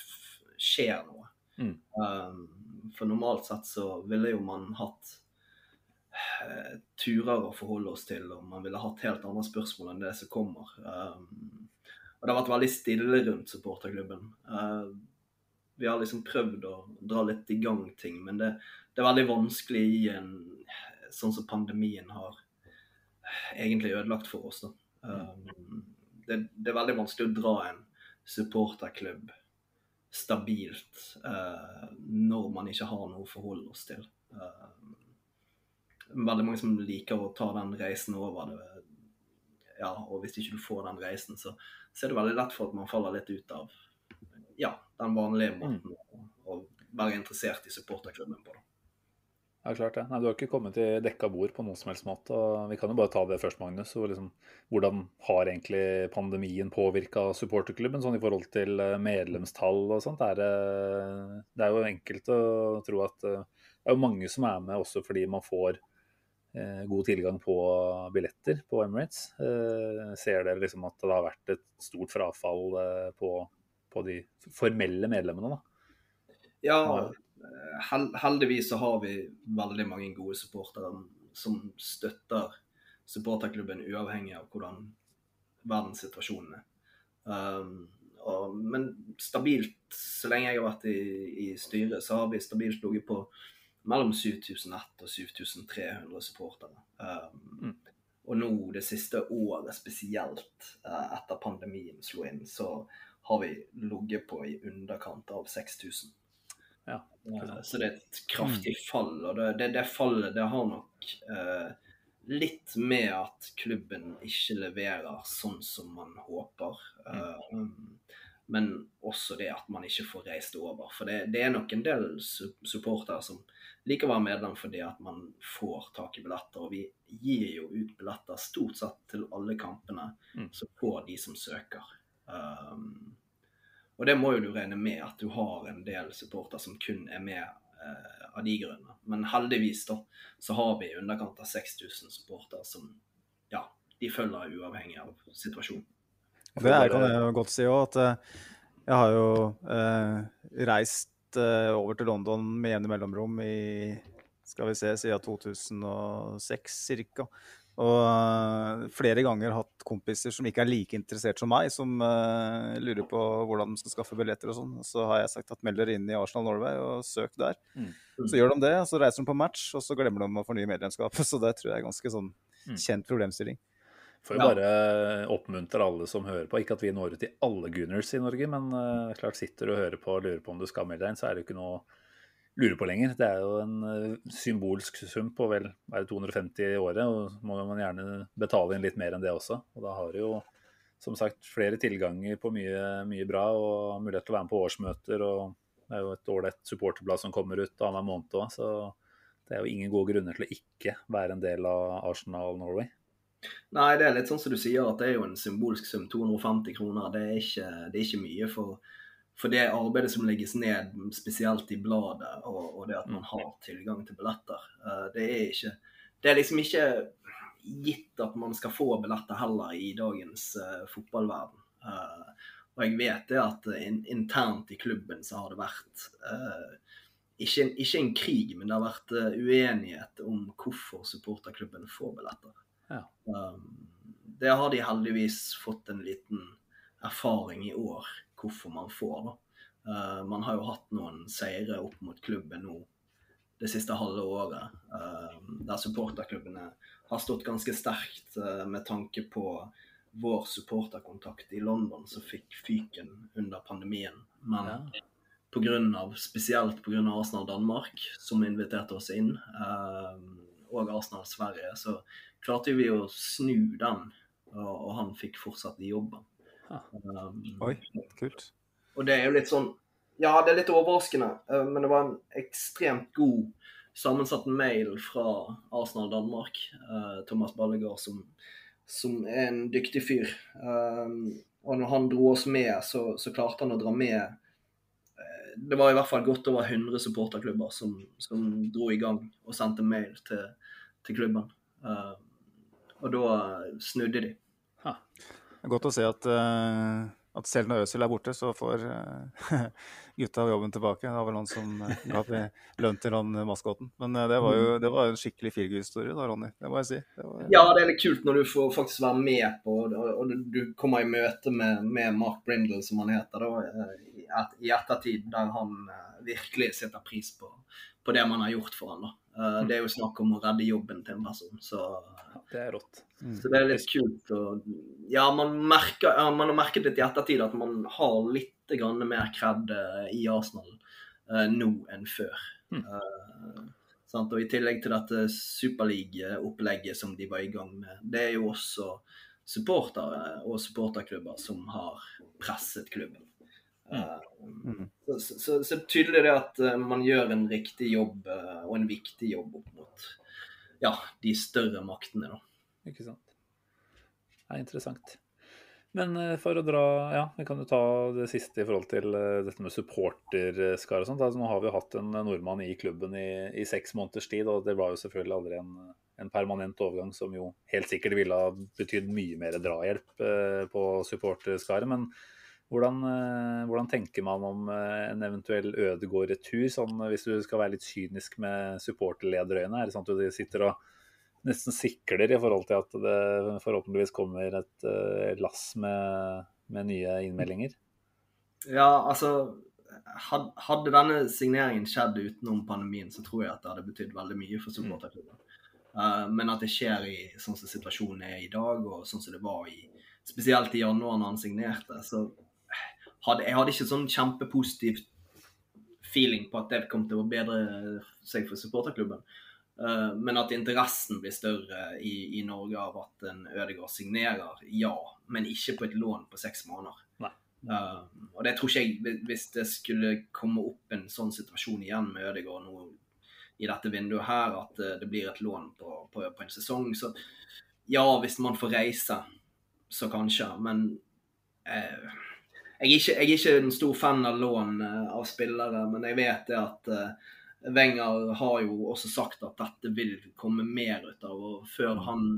skjer noe. Mm. Um, for normalt sett så ville jo man hatt eh, turer å forholde oss til, og man ville hatt helt andre spørsmål enn det som kommer. Um, og det har vært veldig stille rundt supporterklubben. Uh, vi har liksom prøvd å dra litt i gang ting, men det, det er veldig vanskelig i en sånn som pandemien har egentlig ødelagt for oss. Um, det, det er veldig vanskelig å dra en supporterklubb stabilt eh, når man ikke har noe å forholde oss til. Eh, veldig mange som liker å ta den reisen over det. Ja, og hvis ikke du får den reisen, så, så er det veldig lett for at man faller litt ut av ja, den vanlige måten å, å være interessert i supporterklubben på. da. Ja, klart det. Nei, Du har ikke kommet til dekka bord på noen som helst måte. og Vi kan jo bare ta det først, Magnus. Liksom, hvordan har egentlig pandemien påvirka supporterklubben sånn i forhold til eh, medlemstall og sånt? Er det, det er jo enkelt å tro at eh, det er jo mange som er med også fordi man får eh, god tilgang på billetter på Emirates. Eh, ser dere liksom at det har vært et stort frafall eh, på, på de formelle medlemmene? da? Ja, heldigvis så har vi veldig mange gode supportere som støtter supporterklubben uavhengig av hvordan verdenssituasjonen er. Um, og, men stabilt, så lenge jeg har vært i, i styret, så har vi stabilt ligget på mellom 7100 og 7300 supportere. Um, Og nå det siste året spesielt, uh, etter pandemien slo inn, så har vi ligget på i underkant av 6000. Ja, Eh, Så det er et kraftig fall, og det, det, det fallet det har nok eh, litt med at klubben ikke leverer sånn som man håper. Eh, men også det at man ikke får reist over. For det, det er nok en del su supportere som liker å være medlem fordi at man får tak i billetter. Og vi gir jo ut billetter stort sett til alle kampene, Mm. så får de som søker. Um, og det må jo du regne med, at du har en del supporter som kun er med eh, av de grunnene. Men heldigvis da, så har vi i underkant av 6000 supportere som ja, de følger uavhengig av situasjonen. Det kan jeg godt si òg, at eh, jeg har jo eh, reist eh, over til London med jevne mellomrom i skal vi se, siden 2006 ca. Og eh, flere ganger hatt kompiser som ikke er like interessert som meg, som uh, lurer på hvordan de skal skaffe billetter og sånn. Så har jeg sagt at meld dere inn i Arsenal Norway og søk der. Mm. Så gjør de det, og så reiser de på match, og så glemmer de å fornye medlemskapet. Så det tror jeg er ganske sånn Mm. kjent problemstilling. Får jo Ja. bare oppmuntre alle som hører på. Ikke at vi når ut til alle Gunners i Norge, men uh, klart sitter du og hører på og lurer på om du skal melde deg inn, så er det jo ikke noe lure på lenger. Det er jo en eh, symbolsk sum på vel er det 250 i året, og må man gjerne betale inn litt mer enn det også. Og da har du jo som sagt flere tilganger på mye, mye bra og mulighet til å være med på årsmøter. og Det er jo et ålreit supporterblad som kommer ut annenhver måned òg, så det er jo ingen gode grunner til å ikke være en del av Arsenal Norway. Nei, det er litt sånn som du sier, at det er jo en symbolsk sum. 250 kroner. Det er ikke, det er ikke mye for, for det arbeidet som legges ned, spesielt i bladet, og, og det at man har tilgang til billetter. Eh, Det er ikke Det er liksom ikke gitt at man skal få billetter heller i dagens uh, fotballverden. Uh, og jeg vet det at in, internt i klubben så har det vært uh, ikke, en, ikke en krig, men det har vært uenighet om hvorfor supporterklubben får billetter. Ja. Um, det har de heldigvis fått en liten erfaring i år, hvorfor man får. da. Uh, man har jo hatt noen seire opp mot klubben nå det siste halve året, uh, der supporterklubbene har stått ganske sterkt uh, med tanke på vår supporterkontakt i London som fikk fyken under pandemien. Men Ja. på grunn av, spesielt pga. Arsenal Danmark, som inviterte oss inn, og Arsenal Sverige, så klarte vi å snu den, og, og han fikk fortsatt jobben. Um, Oi, kult. og det er jo litt sånn Ja, det er litt overraskende, eh, men det var en ekstremt god sammensatt mail fra Arsenal Danmark. Uh, Thomas Ballegaard, som, som er en dyktig fyr. Um, og når han dro oss med, så, så klarte han å dra med eh, Det var i hvert fall godt over 100 supporterklubber som, som dro i gang og sendte mail til, til klubben. Uh, og da snudde de. Er godt å se at, eh, at selv når Øzil er borte, så får eh, gutta jobben tilbake. Det var vel han som uh, ga lønn til han eh, maskoten. Men eh, det var jo det var en skikkelig feelgood-historie da, Ronny. Det må jeg si. Det var, Ja, det er litt kult når du får faktisk være med på og, du- kommer i møte med, med Mark Brindle, som han heter, da, eh, i ettertid, der han eh, virkelig setter pris på, på det man har gjort for han. da. Eh, Det er jo snakk om å redde jobben til en person, så, Det er rått. så det er litt kult. Og, ja, man, merker, ja, man har merket litt i ettertid at man har litt grann mer kred eh, i Arsenal uh, nå enn før. Mm. Uh, sant? Og I tillegg til dette superligaopplegget som de var i gang med, det er jo også supportere og supporterklubber som har presset klubben. Eh, Mm. så, så, så, så det er tydelig det at eh, man gjør en riktig jobb eh, og en viktig jobb opp mot ja, de større maktene. da. Ikke sant. Det er interessant. Men eh, for å dra Ja, vi kan jo ta det siste i forhold til eh, dette med supporterskare og sånt. Altså, nå har vi hatt en nordmann i klubben i, i seks måneders tid, og det var jo selvfølgelig aldri en, en permanent overgang som jo helt sikkert ville ha betydd mye mer drahjelp eh, på supporterskaret. Men hvordan, eh, hvordan tenker man om eh, en eventuell Ødegård-retur, sånn hvis du skal være litt kynisk med supporterlederøyne? Er det sånn at du sitter og nesten sikler i forhold til at det forhåpentligvis kommer et eh, lass med, med nye innmeldinger. Ja, altså Hadde denne signeringen skjedd utenom pandemien, så tror jeg at det hadde betydd veldig mye for supporterklubben. Eh, men at det skjer i sånn som situasjonen er i dag, og sånn som det var i spesielt i januar når han signerte, så hadde jeg hadde ikke sånn kjempepositiv feeling på at det kom til å bedre seg for supporterklubben. Uh, Men at interessen blir større i, i Norge av at en Ødegaard signerer, ja. Men ikke på et lån på seks måneder. Eh, og det det tror ikke jeg Hvis det skulle komme opp en sånn situasjon igjen med Ødegaard nå i dette vinduet her, at eh, det blir et lån på, på, på en sesong, så ja, hvis man får reise, så kanskje. Men eh, jeg, er ikke, jeg, er ikke, en stor fan av lån eh, av spillere, men jeg vet det at eh, Wenger har jo også sagt at dette vil komme mer ut av. og før Mm. han,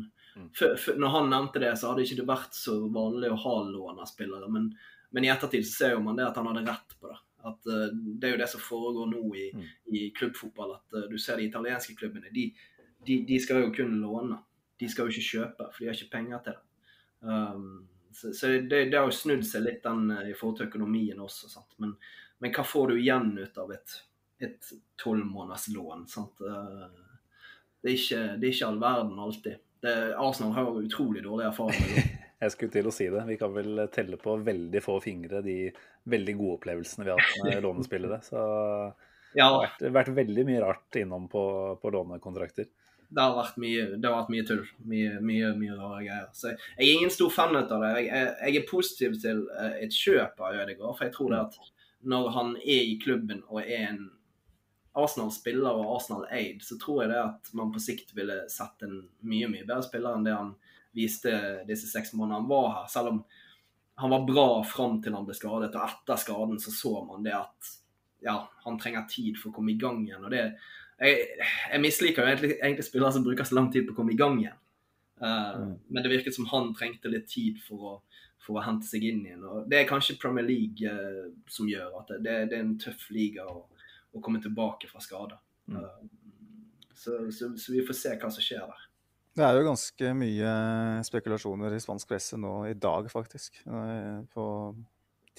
før, før, Når han nevnte det, så hadde ikke det vært så vanlig å ha lån av spillere. Men, men i ettertid så ser man det at han hadde rett på det. At uh, Det er jo det som foregår nå i, Mm. i klubbfotball. At du ser de italienske klubbene. De, de, de skal jo kun låne. De skal jo ikke kjøpe, for de har ikke penger til det. Um, så så det, det har jo snudd seg litt den uh, i forhold til økonomien også. Sant? Men, men hva får du igjen ut av et et tolvmånederslån? Uh, det, er ikke, det er ikke all verden alltid. Det, Arsenal har jo utrolig dårlig erfaring med det. Jeg skulle til å si det. Vi kan vel telle på veldig få fingre de veldig gode opplevelsene vi har hatt med lånespillere. Så det har vært, vært veldig mye rart innom på, på lånekontrakter. Det har vært mye, det har vært mye tull. Mye, mye, mye rare greier. Så jeg, jeg er ingen stor fan av det. Jeg, jeg, jeg er positiv til eh, et kjøp av Ødegaard, for jeg tror det at når han er i klubben og er en Arsenal-spiller og Arsenal-aid, så tror jeg det at man på sikt ville sett en mye, mye bedre spiller enn det han viste disse seks månedene han var her. Selv om han var bra fram til han ble skadet, og etter skaden så så man det at ja, han trenger tid for å komme i gang igjen. og det jeg, jeg misliker jo egentlig, egentlig spillere som bruker så lang tid på å komme i gang igjen. Eh, Men det virket som han trengte litt tid for å, for å hente seg inn igjen. og Det er kanskje Premier League uh, som gjør at det, det, er en tøff liga å, å komme tilbake fra skade. Mm. Eh, så, så, så vi får se hva som skjer der. Det er jo ganske mye spekulasjoner i spansk presse nå i dag, faktisk. På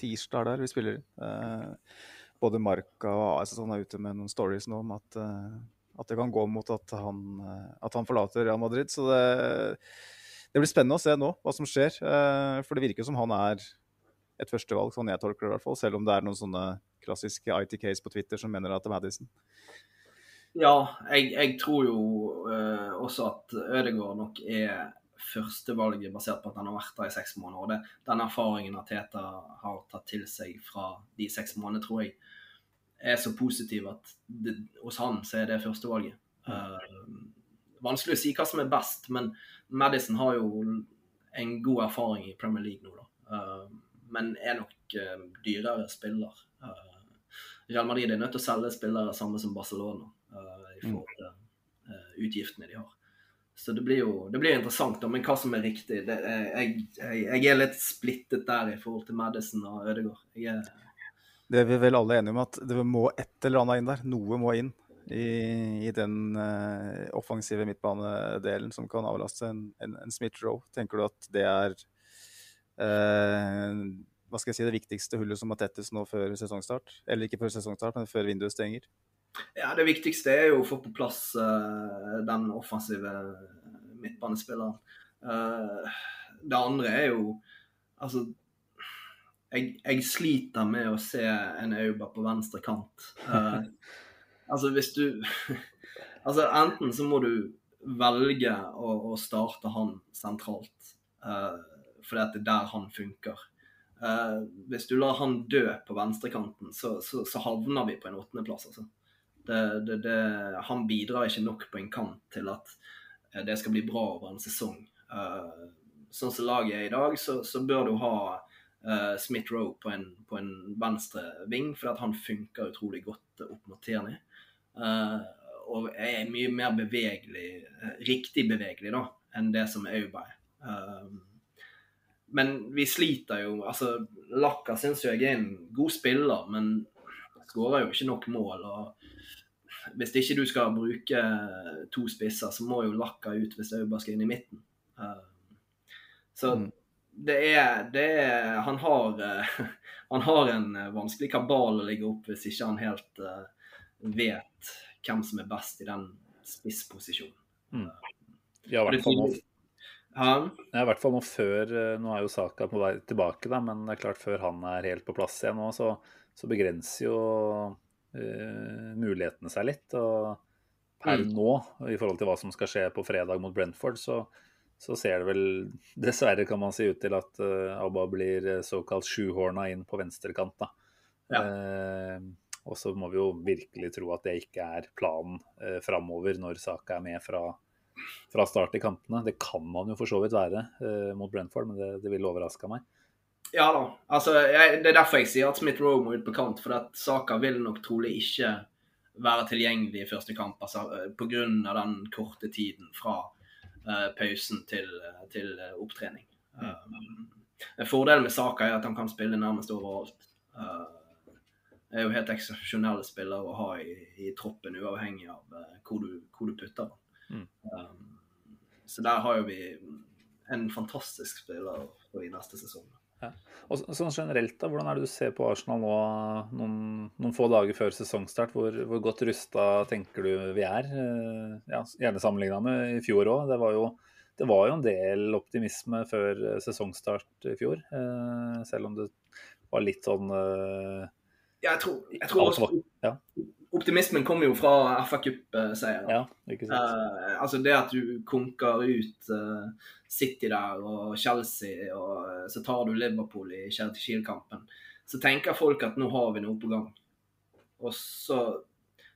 tirsdag der vi spiller. Både Marka og AS og sånn er ute med noen stories nå om at, eh, at det kan gå mot at han, eh, at han forlater Real Madrid. Så det, det blir spennende å se nå hva som skjer. Eh, For det virker som han er et førstevalg, sånn jeg tolker det i hvert fall. Selv om det er noen sånne klassiske ITKs på Twitter som mener at det er Madison. Ja, jeg, jeg tror jo uh, også at Ødegaard nok er førstevalget basert på at han har vært der i seks måneder. Og det, den erfaringen at Teta har tatt til seg fra de seks månedene, tror jeg er så positiv at det, hos han så er det førstevalget. Eh, vanskelig å si hva som er best, men Madison har jo en god erfaring i Premier League nå, da. Uh, men er nok uh, dyrere spiller. Real Madrid er nødt til å selge spillere samme som Barcelona i forhold til utgiftene de har. Så det blir jo det blir interessant, da, men hva som er riktig det, er- jeg, jeg, jeg er litt splittet der i forhold til Madison og Ødegaard. Er, Det er vi vel alle enige om at det må et eller annet inn der. Noe må inn i, i den uh, offensive midtbanedelen som kan avlaste en, en, en Smith Rowe. Tenker du at det er uh, hva skal jeg si, det viktigste hullet som må tettes nå før sesongstart? Eller ikke før sesongstart, men før vinduet stenger? Ja, det viktigste er jo å få på plass uh, den offensive midtbanespilleren. Uh, det andre er jo Altså jeg, jeg sliter med å se en Auba på venstre kant. Uh, altså hvis du Altså enten så må du velge å, å starte han sentralt, at det er der han funker. Eh, hvis du lar han dø på venstrekanten, så, så, så havner vi på en åttendeplass. Altså. Det, det, det, han bidrar ikke nok på en kant til at eh, det skal bli bra over en sesong. Uh, sånn som laget er i dag, så, så bør du ha uh, Smith Rowe på en, på en venstre ving, at han funker utrolig godt opp mot Tierney. Uh, og er mye mer bevegelig, riktig bevegelig, da, enn det som er. Eh, men vi sliter jo. altså Lacka syns jo jeg er en god spiller, men skårer jo ikke nok mål. og Hvis ikke du skal bruke to spisser, så må jo Lakka ut hvis Auba skal inn i midten. Eh, så Mm. det er, det er han, har, eh, han har en vanskelig kabal å ligge opp hvis ikke han helt eh, vet hvem som er best i den spissposisjonen. Ja, i hvert fall nå, Ja, ja, i hvert fall nå før Nå er jo Saka på vei tilbake, da, men det er klart før han er helt på plass igjen nå, så, så begrenser jo uh, mulighetene seg litt. Og per Mm. nå, i forhold til hva som skal skje på fredag mot Brentford, så, så ser det vel dessverre, kan man si, ut til at uh, Abba blir såkalt sjuhorna inn på venstrekant. Ja. Uh, og så må vi jo virkelig tro at det ikke er planen uh, framover når Saka er med fra, fra start i kampene. Det kan man jo for så vidt være uh, mot Brentford, men det, det ville overraska meg. Ja da. altså jeg, Det er derfor jeg sier at Smith Rowe må ut på kant. For at Saka vil nok trolig ikke være tilgjengelig i første kamp altså, pga. den korte tiden fra uh, pausen til, til opptrening. Um, fordelen med Saka er at han kan spille nærmest overalt. Uh, er jo helt eksepsjonelle spillere å ha i, i, troppen, uavhengig av uh, hvor, du, hvor, du, putter den. Mm. Um, så der har jo vi en fantastisk spiller i neste sesong. Ja. Og sånn generelt, da, Hvordan er det du ser på Arsenal nå noen, noen få dager før sesongstart? Hvor, hvor godt rusta tenker du vi er? Uh, ja, gjerne sammenligna med i fjor òg. Det, det, var jo en del optimisme før sesongstart i fjor. Uh, selv om det var litt sånn jeg tror, jeg tror også, ja. Optimismen kommer jo fra FA Cup-seieren. Ja, ikke sant. Uh, altså det at du konker ut uh, City der og Chelsea, og uh, så tar du Liverpool i Kiel-kampen. Så tenker folk at nå har vi noe på gang. Og så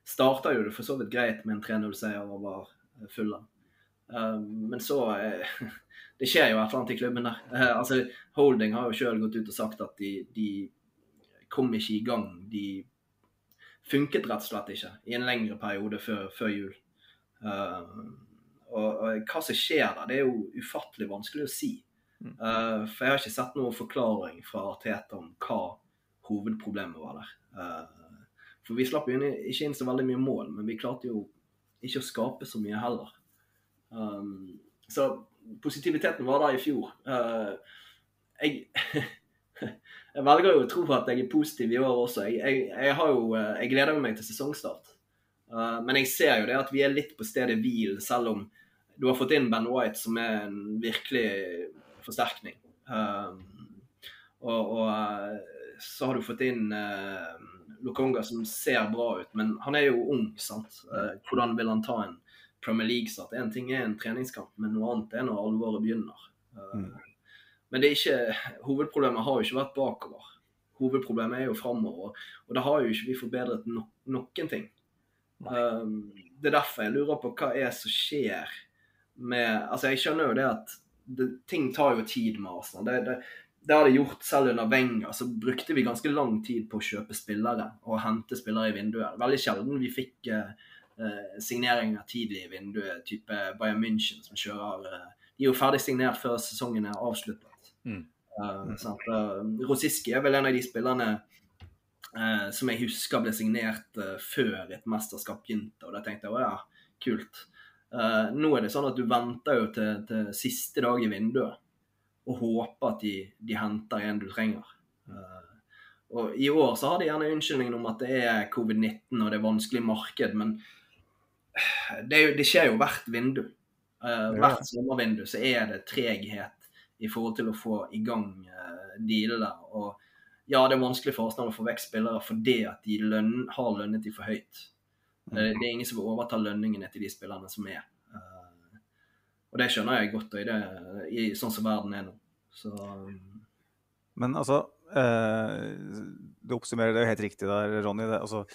starter jo det for så vidt greit med en 3-0-seier over Fulham. men så Det skjer jo et eller annet i klubben der. altså Holding har jo sjøl gått ut og sagt at de, de kom ikke i gang. De funket rett og slett ikke i en lengre periode før, før jul. Uh, og, og, hva som skjer der, det er jo ufattelig vanskelig å si. Uh, for jeg har ikke sett noen forklaring fra Arteta om hva hovedproblemet var der. Uh, for vi slapp jo ikke inn så veldig mye mål, men vi klarte jo ikke å skape så mye heller. Um, så positiviteten var der i fjor. Jeg Jeg velger jo å tro at jeg er positiv i år også. Jeg, jeg, jeg, jo, eh, jeg gleder meg til sesongstart. Uh, men jeg ser jo det at vi er litt på stedet hvil, selv om du har fått inn Ben White, som er en virkelig forsterkning. Uh, og, og uh, så har du fått inn Lokonga, som ser bra ut, men han er jo ung. sant? hvordan vil han ta en Premier League-start? En ting er en treningskamp, men noe annet er når alvoret begynner. Mm. Men det er ikke, hovedproblemet har jo ikke vært bakover. Hovedproblemet er jo framover. Og da har jo ikke vi forbedret no noen ting. Um, det er derfor jeg lurer på hva er som skjer med Altså, jeg skjønner jo det at det, ting tar jo tid med Arsenal. Det, det, det har det gjort selv under Wenger. Så brukte vi ganske lang tid på å kjøpe spillere og hente spillere i vinduet. Veldig sjelden vi fikk uh, signeringer tidlig i vinduet, type Bayern München som kjører uh, De er jo ferdig signert før sesongen er avsluttet. Mm. Uh, Rosiski er vel en av de spillerne uh, som jeg husker ble signert uh, før et mesterskap begynte. Og da tenkte jeg å ja, kult. nå er det sånn at du venter jo til, til siste dag i vinduet og håper at de, de henter en du trenger. og I år så har de gjerne unnskyldningen om at det er covid-19 og det er vanskelig marked, men det, jo, det skjer jo hvert vindu. hvert sommervindu så er det treghet i forhold til å få i gang uh, dealene. Og ja, det er vanskelig for Arsenal å få vekk spillere fordi at de lønn, har lønnet de for høyt. Uh, det er ingen som vil overta lønningene til de spillerne som er. Uh, og det skjønner jeg godt, og i, det, i sånn som verden er nå. Så, um... Men altså, du oppsummerer det jo helt riktig der, Ronny. Det, altså,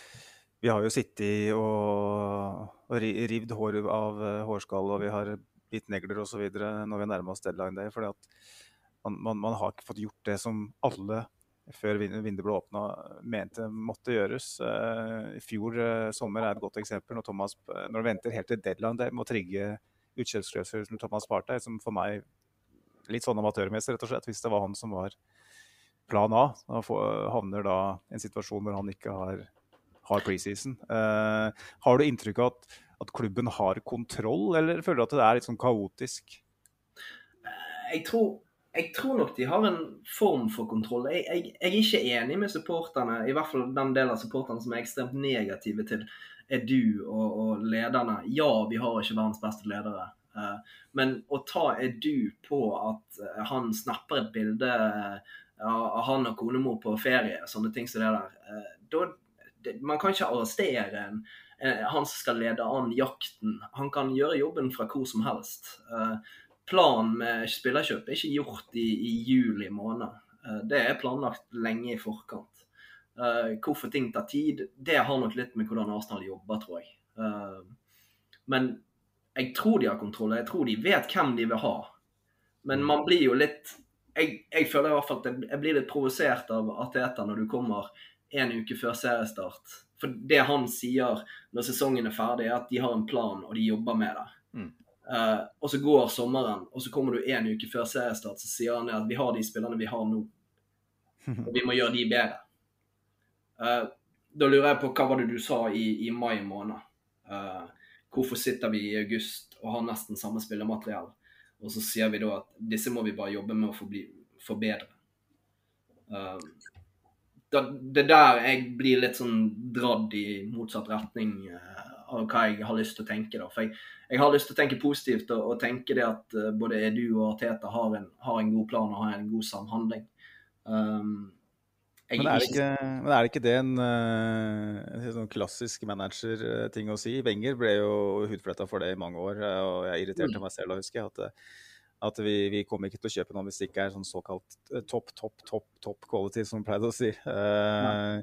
vi har jo sittet og, og rivd hår av hårskall, og vi har bitt negler osv. når vi nærmer oss deadline day. fordi at man, man, man, har ikke fått gjort det som alle før vinduet ble åpna mente måtte gjøres. Uh, I fjor uh, sommer er et godt eksempel. Når, Thomas, når du venter helt til deadline day med å trigge utkjøpsklausulen til Thomas Partey, som for meg litt sånn amatørmessig, rett og slett, hvis det var han som var plan A. Da havner da en situasjon hvor han ikke har, har preseason. Uh, har du inntrykk av at at klubben har kontroll, eller føler du at det er litt sånn kaotisk? Jeg tror, jeg tror nok de har en form for kontroll. Jeg, jeg, jeg, er ikke enig med supporterne, i hvert fall den delen av supporterne som er ekstremt negative til Edu og, og lederne. Ja, vi har ikke verdens beste ledere. Uh, men å ta Edu på at uh, han snapper et bilde uh, av han og konemor på ferie, sånne ting som det der, da man kan ikke arrestere en, Eh, han som skal lede an jakten. Han kan gjøre jobben fra hvor som helst. Eh, planen med spillerkjøp er ikke gjort i, i juli måned. Eh, det er planlagt lenge i forkant. Eh, hvorfor ting tar tid, det har nok litt med hvordan Arsenal jobber, tror jeg. Eh, men jeg tror de har kontroll. Jeg tror de vet hvem de vil ha. Men man blir jo litt Jeg, jeg føler i hvert fall at jeg blir litt provosert av Ateta når du kommer en uke før seriestart. For det han sier når sesongen er ferdig, er at de har en plan og de jobber med det. Mm. Uh, og så går sommeren, og så kommer du en uke før seriestart, så sier han at vi har de spillerne vi har nå. Og vi må gjøre de bedre. Uh, da lurer jeg på hva var det du sa i, i mai måned? Uh, hvorfor sitter vi i august og har nesten samme spillermateriell? Og så sier vi da at disse må vi bare jobbe med å forbedre. Uh, da, er der jeg blir litt sånn dradd i motsatt retning uh, av hva jeg har lyst til å tenke. da. For jeg, jeg har lyst til å tenke positivt og, og tenke det at uh, både Edu og Arteta har en, har en, god plan og har en god samhandling. Um, men er, ikke, men er, det ikke det en, en sånn klassisk manager-ting å si? Wenger ble jo hudfletta for det i mange år, og jeg irriterte mm. meg selv å husker jeg. At, at vi, vi, kommer ikke til å kjøpe noe hvis det ikke er sånn såkalt topp, topp, topp topp quality, som vi pleide å si. Uh,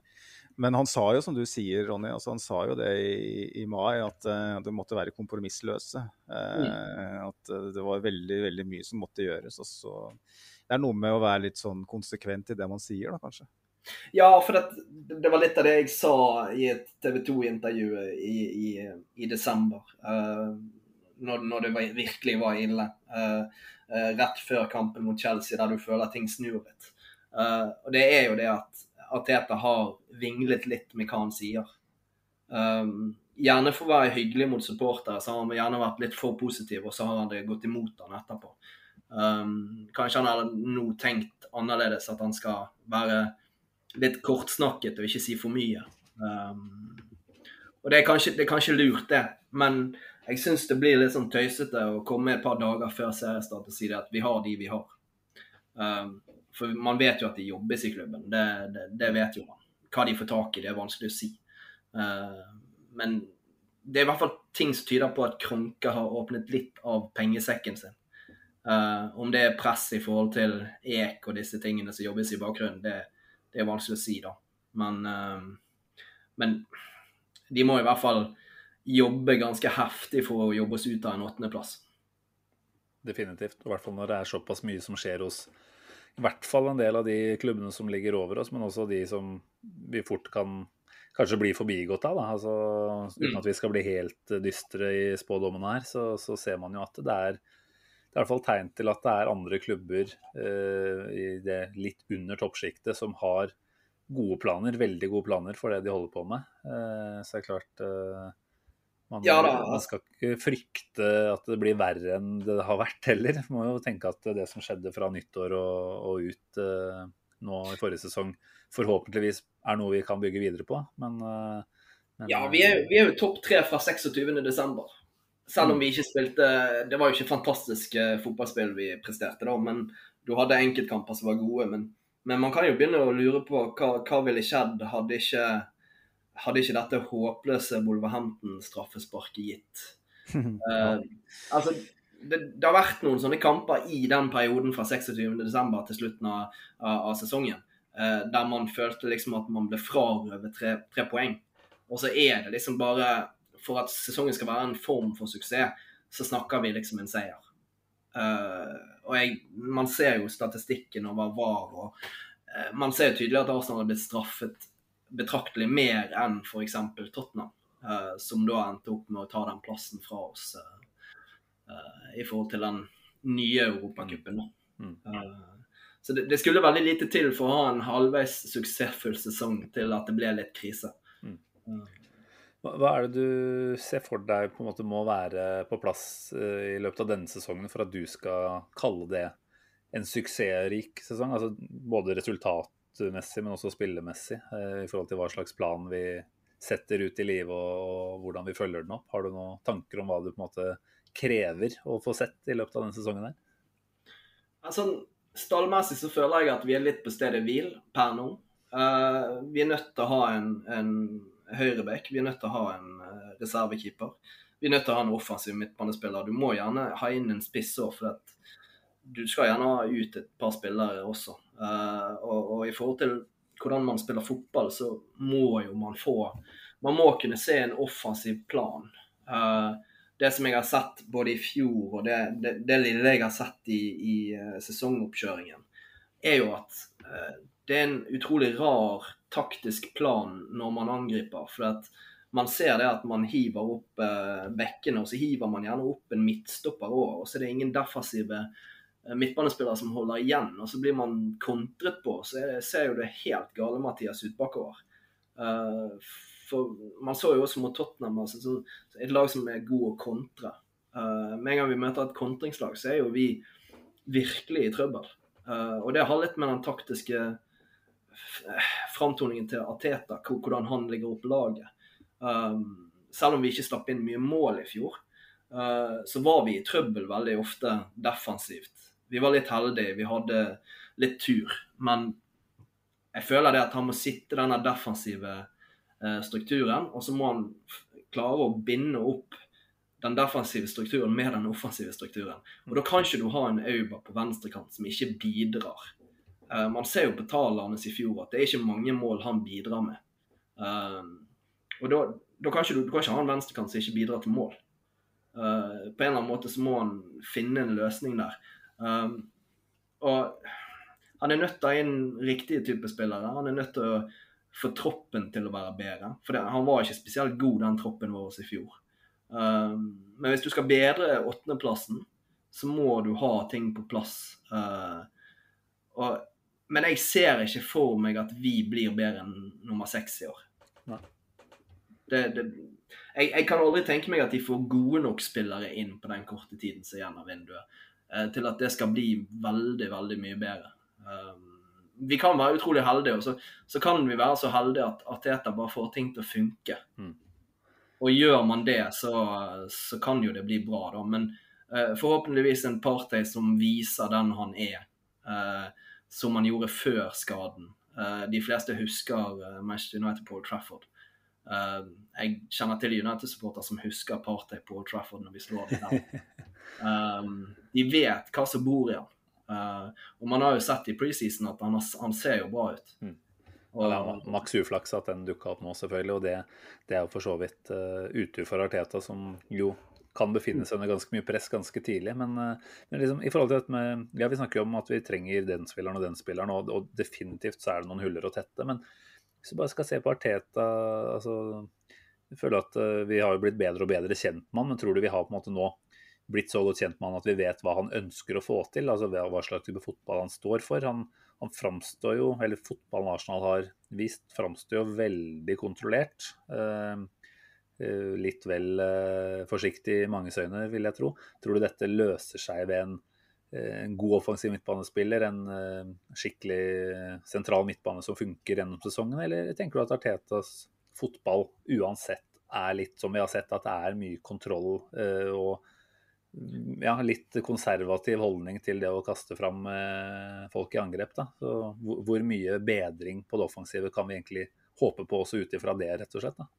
men han sa jo, som du sier, Ronny, altså han sa jo det i, i mai, at uh, det måtte være kompromissløse. Uh, mm. At det var veldig, veldig mye som måtte gjøres. Så, det er noe med å være litt sånn konsekvent i det man sier, da kanskje. Ja, for det, det, var litt av det jeg sa i et TV 2-intervju i, i, i, desember. Uh, når, når, det virkelig var ille. Uh, uh, rett før kampen mot Chelsea, der du føler ting snur litt. og det er jo det at Ateta har vinglet litt med hva han sier. Um, gjerne for å være hyggelig mot supportere, så har han gjerne vært litt for positiv, og så har han det gått imot han etterpå. Um, kanskje han hadde nå tenkt annerledes, at han skal være litt kortsnakket og ikke si for mye. Um, og det er, kanskje, det er, kanskje, lurt, det. Men jeg syns det blir litt sånn tøysete å komme et par dager før seriestart og si at vi har de vi har. Um, for man vet jo at de jobbes i klubben. Det, det, det, vet jo man. Hva de får tak i, det er vanskelig å si. Uh, men det er i hvert fall ting som tyder på at Kronke har åpnet litt av pengesekken sin. Uh, om det er press i forhold til EK og disse tingene som jobbes i bakgrunnen, det, det er vanskelig å si, da. Men, uh, men de må i hvert fall jobbe ganske heftig for å jobbe oss ut av en åttendeplass. Definitivt. I hvert fall når det er såpass mye som skjer hos i hvert fall en del av de klubbene som ligger over oss, men også de som vi fort kan kanskje bli forbigått av. Altså, uten mm. at vi skal bli helt dystre i spådommene her, så, så, ser man jo at det er det er i hvert fall tegn til at det er andre klubber eh, i det litt under toppsjiktet som har gode planer, veldig gode planer for det de holder på med. Eh, så det er klart eh, man, ja, man, skal ikke frykte at det blir verre enn det har vært heller. Man må jo tenke at det som skjedde fra nyttår og, og ut uh, nå i forrige sesong, forhåpentligvis er noe vi kan bygge videre på. Men, uh, men Ja, vi er, vi er jo topp tre fra 26.12. Selv om vi ikke spilte Det var jo ikke fantastisk fotballspill vi presterte, da, men du hadde enkeltkamper som var gode. Men, men, man kan jo begynne å lure på hva, hva ville skjedd hadde ikke, hadde ikke dette håpløse Wolverhampton-straffesparket gitt. uh, altså, det, det, har vært noen sånne kamper i den perioden fra 26.12. til slutten av, av, av sesongen, uh, der man følte liksom at man ble frarøvet tre, tre poeng. Og så er det liksom bare for at sesongen skal være en form for suksess, så snakker vi liksom en seier. Uh, og jeg, man ser jo statistikken over VAR, og man ser jo tydelig at Arsenal har blitt straffet betraktelig mer enn f.eks. Tottenham, uh, som da endte opp med å ta den plassen fra oss i forhold til den nye europacupen. Mm. så det, det, skulle veldig lite til for å ha en halvveis suksessfull sesong til at det ble litt krise. Mm. Hva er det du ser for deg på en måte må være på plass i løpet av denne sesongen for at du skal kalle det en suksessrik sesong? Altså både resultatmessig, men også spillemessig, eh, i forhold til hva slags plan vi setter ut i livet og hvordan vi følger den opp. Har du noen tanker om hva du på en måte krever å få sett i løpet av denne sesongen? her? Altså, Stallmessig så føler jeg at vi er litt på stedet hvil per nå. Uh, vi er nødt til å ha en, en høyreback, Vi er nødt til å ha en uh, reservekeeper. vi er nødt til å ha en offensiv midtbanespiller. Du må gjerne ha inn en spiss òg, for at du skal gjerne ha ut et par spillere også. Uh, og, og, i forhold til hvordan man spiller fotball, så må jo man få Man må kunne se en offensiv plan. Uh, det som jeg har sett både i fjor og det, det, det lille jeg har sett i, i uh, sesongoppkjøringen, er jo at det er en utrolig rar taktisk plan når man angriper. For at man ser det at man hiver opp bekkene, og så hiver man gjerne opp en midtstopper òg. Og så er det ingen defensive Eh, midtbanespillere som holder igjen, og så blir man kontret på. Så ser jo det helt gale Mathias ut bakover. Uh, for man så jo også mot Tottenham, altså, et lag som er god å kontre. Uh, med en gang vi møter et kontringslag, så er jo vi virkelig i trøbbel. Og det har litt med den taktiske framtoningen til Ateta, hvordan han ligger opp laget. Selv om vi ikke slapp inn mye mål i fjor, så var vi i trøbbel veldig ofte defensivt. Vi var litt heldige, vi hadde litt tur. Men jeg føler det at han må sitte denne defensive eh, strukturen, og så må han klare å binde opp den defensive strukturen med den offensive strukturen. Og Da kan ikke du ha en Auba på venstrekant som ikke bidrar. Uh, man ser jo på tallene i fjor at det er ikke mange mål han bidrar med. Uh, og da, da kan ikke du, du kan ikke ha en venstrekant som ikke bidrar til mål. På en eller annen måte så må han finne en løsning der. Um, og han er nødt til å ha inn riktige typer spillere. Han er nødt til å få troppen til å være bedre. For det, han var ikke spesielt god, den troppen vår i fjor. Um, men hvis du skal bedre åttendeplassen, så må du ha ting på plass. Uh, og, men jeg ser ikke for meg at vi blir bedre enn nummer seks i år. Det, det, jeg, jeg, kan aldri tenke meg at de får gode nok spillere inn på den korte tiden som er igjen av vinduet. Eh, til at det skal bli veldig, veldig mye bedre. Um, vi kan være utrolig heldige, og så, så kan vi være så heldige at Ateta bare får ting til å funke. Mm. Og gjør man det, så, så, kan jo det bli bra, da. Men uh, forhåpentligvis en party som viser den han er, uh, som han gjorde før skaden. Uh, de fleste husker Manchester United på Trafford. Jeg kjenner til United-supporter som husker partey på Trafford når vi slår dem. Um, de vet hva som bor i han. Uh, og man har jo sett i preseason at han, han ser jo bra ut. Mm. Og, ja, Maks uflaks at den dukka opp nå, selvfølgelig. Og det, det er jo for så vidt uh, utur for Arteta, som jo kan befinne seg under ganske mye press ganske tidlig. Men, uh, men liksom, i forhold til dette med, ja, vi snakker jo om at vi trenger den spilleren og den spilleren, og, og definitivt så er det noen huller å tette. Men hvis du bare skal se på Arteta altså, Jeg føler at uh, vi har blitt bedre og bedre kjent med han, men tror du vi har på en måte nå blitt så godt kjent med han at vi vet hva han ønsker å få til, altså hva slags type fotball han står for. Han, han framstår jo, eller fotballen Arsenal har vist, framstår jo veldig kontrollert. Eh, eh, litt vel eh, forsiktig i manges øyne, vil jeg tro. Tror du dette løser seg ved en, eh, en god offensiv midtbanespiller, en eh, skikkelig sentral midtbane som funker gjennom sesongen, eller tenker du at Artetas fotball uansett er litt som vi har sett, at det er mye kontroll eh, og ja, litt konservativ holdning til det å kaste fram eh, folk i angrep. Da. Så hvor, mye bedring på det offensive kan vi egentlig håpe på også ut ifra det, rett og slett? Da?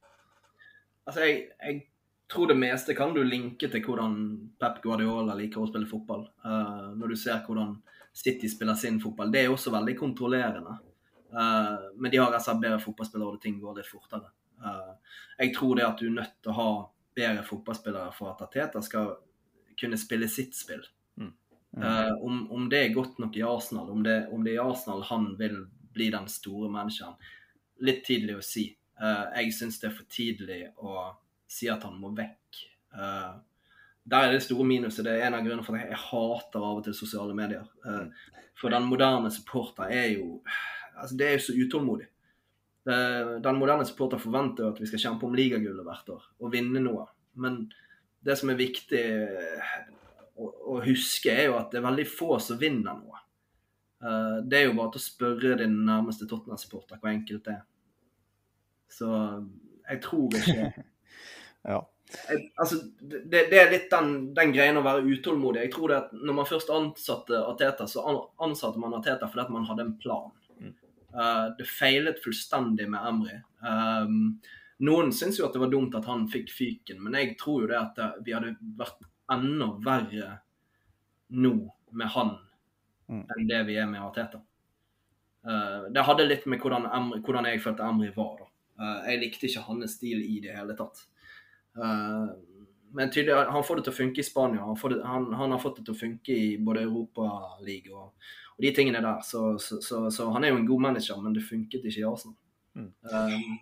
Altså, jeg, jeg, tror det meste kan du linke til hvordan Pep Guardiola liker å spille fotball. Uh, når du ser hvordan City spiller sin fotball. Det er også veldig kontrollerende. Uh, men de har altså bedre fotballspillere, og ting går litt fortere. Uh, jeg tror det at du er nødt til å ha bedre fotballspillere for at Ateta skal kunne spille sitt spill. Mm. Om, om, det er godt nok i Arsenal, om det, om det er i Arsenal han vil bli den store manageren, litt tidlig å si. Jeg syns det er for tidlig å si at han må vekk. Uh, der er det store minuset. Det er en av grunnene for at jeg hater av og til sosiale medier. for den moderne supporter er jo altså Det er jo så utålmodig. Den moderne supporter forventer jo at vi skal kjempe om ligagullet hvert år og vinne noe. Men det som er viktig å, å, huske, er jo at det er veldig få som vinner noe. Uh, det er jo bare til å spørre din nærmeste Tottenham-supporter hvor enkelt det er. Så jeg tror ikke ja. Altså, det, det, er litt den, den greien å være utålmodig. Jeg tror det at når man først ansatte Ateta, så ansatte man Ateta fordi at man hadde en plan. Uh, det feilet fullstendig med Emry. Um, Noen syns jo at det var dumt at han fikk fyken, men jeg tror jo det at det, vi hadde vært enda verre nå med han Mm. enn det vi er med Ateta. Uh, det hadde litt med hvordan, Emre, hvordan jeg følte Emry var. da. Uh, jeg likte ikke hans stil i det hele tatt. Eh, men tydelig, han får det til å funke i Spania. Han, får det, han, han har fått det til å funke i både Europaligaen og, og de tingene der. Så, så, så, så han er jo en god manager, men det funket ikke i Arsenal. Mm. Um,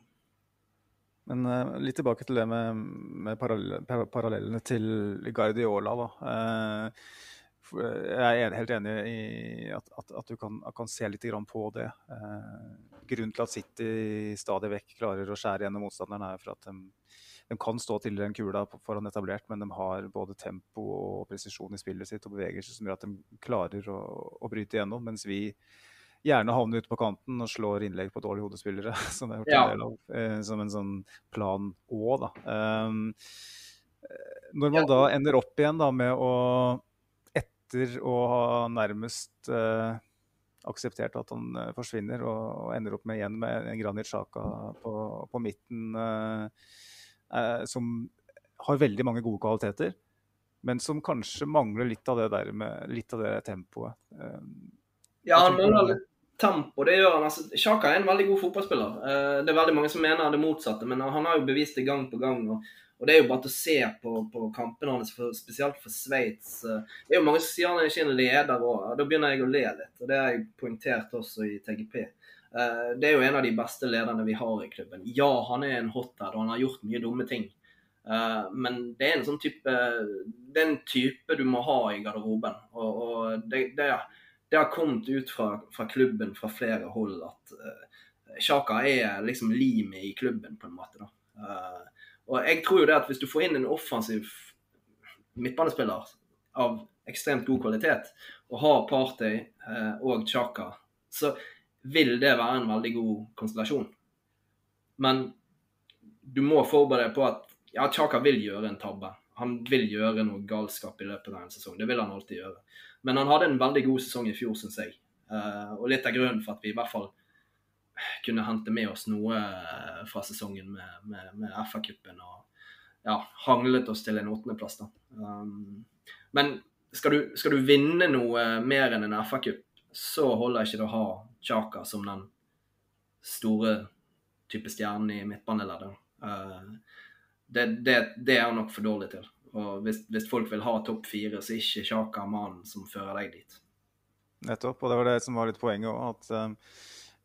Men uh, litt tilbake til det med, med parallell, par- parallellene til Guardiola. Da. Uh, jeg er helt enig i at, at, at du kan, kan se litt grann på det. Eh, grunnen til at City stadig vekk klarer å skjære gjennom motstanderen, er for at de, de kan stå til den kula foran etablert, men de har både tempo og presisjon i spillet sitt og bevegelser som gjør at de klarer å, å bryte igjennom. Mens vi gjerne havner ute på kanten og slår innlegg på dårlige hodespillere, som jeg har gjort Ja. en del av, eh, som en sånn plan Å, da. Um, når man da ender opp igjen da med å etter å ha nærmest eh, akseptert at han eh, forsvinner, og, og ender opp med igjen med en Granit Sjaka på, på midten, eh, eh, som har veldig mange gode kvaliteter, men som kanskje mangler litt av det der med litt av det tempoet. Eh, Ja, han mangler litt tempo. Det gjør han. altså. Sjaka er en veldig god fotballspiller. Eh, Det er veldig mange som mener det motsatte, men han har jo bevist det gang på gang. og og Det er jo bare til å se på, på kampene hans, spesielt for Sveits. Eh, Det er jo mange som sier han er ikke en leder òg. Da begynner jeg å le litt. og Det har jeg poengtert også i TGP. Eh, Det er jo en av de beste lederne vi har i klubben. Ja, han er en hothead, og han har gjort mye dumme ting. Eh, Men det er en sånn type Det er en type du må ha i garderoben. Og, og det, det, det har kommet ut fra, fra klubben fra flere hold at uh, Xhaka er liksom limet i klubben, på en måte. da. Eh, og jeg tror jo det at hvis du får inn en offensiv midtbanespiller av ekstremt god kvalitet, og har Partey eh, og Chaka, så vil det være en veldig god konstellasjon. Men du må forberede deg på at ja, Chaka vil gjøre en tabbe. Han vil gjøre noe galskap i løpet av en sesong. Det vil han alltid gjøre. Men han hadde en veldig god sesong i fjor, syns jeg. Eh, og litt av grunnen for at vi i hvert fall kunne hente med oss noe eh, fra sesongen med, med, med FA-cupen og ja, hanglet oss til en åttendeplass. Um, men skal du, skal du vinne noe mer enn en FA-cup, så holder ikke det å ha Chaka som den store type stjernen i midtbaneleddet. Uh, det, det, det er han nok for dårlig til. Og hvis, hvis folk vil ha topp fire, så er ikke Chaka mannen som fører deg dit. Nettopp, og det var det som var litt poenget òg. At eh,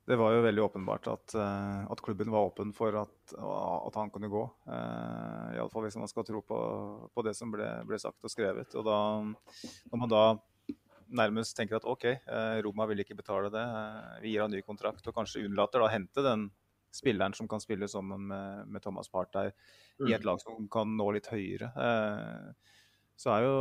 det var jo veldig åpenbart at, eh, at klubben var åpen for at, at han kunne gå. Iallfall hvis man skal tro på, på det som ble, ble sagt og skrevet. Og da, når man da nærmest tenker at OK, eh, Roma vil ikke betale det, eh, vi gir han ny kontrakt, og kanskje unnlater da å hente den spilleren som kan spille sammen med, med Thomas Partey i et lag som kan nå litt høyere, eh, så er jo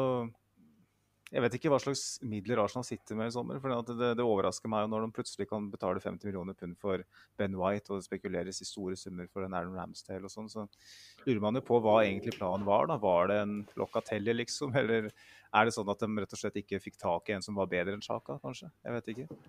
Jeg vet ikke hva slags midler Arsenal sitter med i sommer. for det, det, overrasker meg når de plutselig kan betale 50 millioner pund for Ben White, og det spekuleres i store summer for en Aaron Ramsdale og sånn. Så lurer man jo på hva egentlig planen var. da. Var det en Locatelli, liksom? Eller er det sånn at de rett og slett ikke fikk tak i en som var bedre enn Chaka, kanskje? Jeg vet ikke.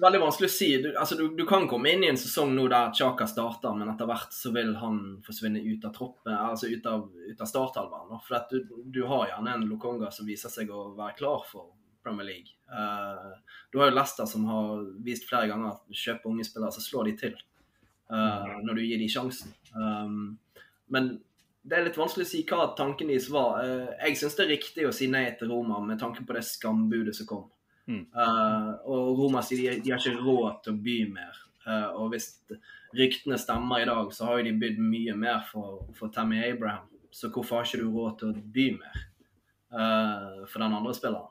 Veldig vanskelig å si. Du, altså, du, du kan komme inn i en sesong nå der Chaka starter, men etter hvert så vil han forsvinne ut av troppen, altså ut av, ut av starthalveren. For du, du har gjerne en Lokonga som viser seg å være klar for Premier League. Uh, du har jo Leicester som har vist flere ganger at kjøper unge spillere, så slår de til uh, når du gir dem sjansen. Um, men det er litt vanskelig å si hva tanken deres var. Uh, jeg syns det er riktig å si nei til Roma med tanke på det skambudet som kom. Uh, og Roma sier de, de har ikke råd til å by mer. Uh, og hvis ryktene stemmer i dag, så har jo de bydd mye mer for, for Tammy Abraham. Så hvorfor har ikke du råd til å by mer uh, for den andre spilleren?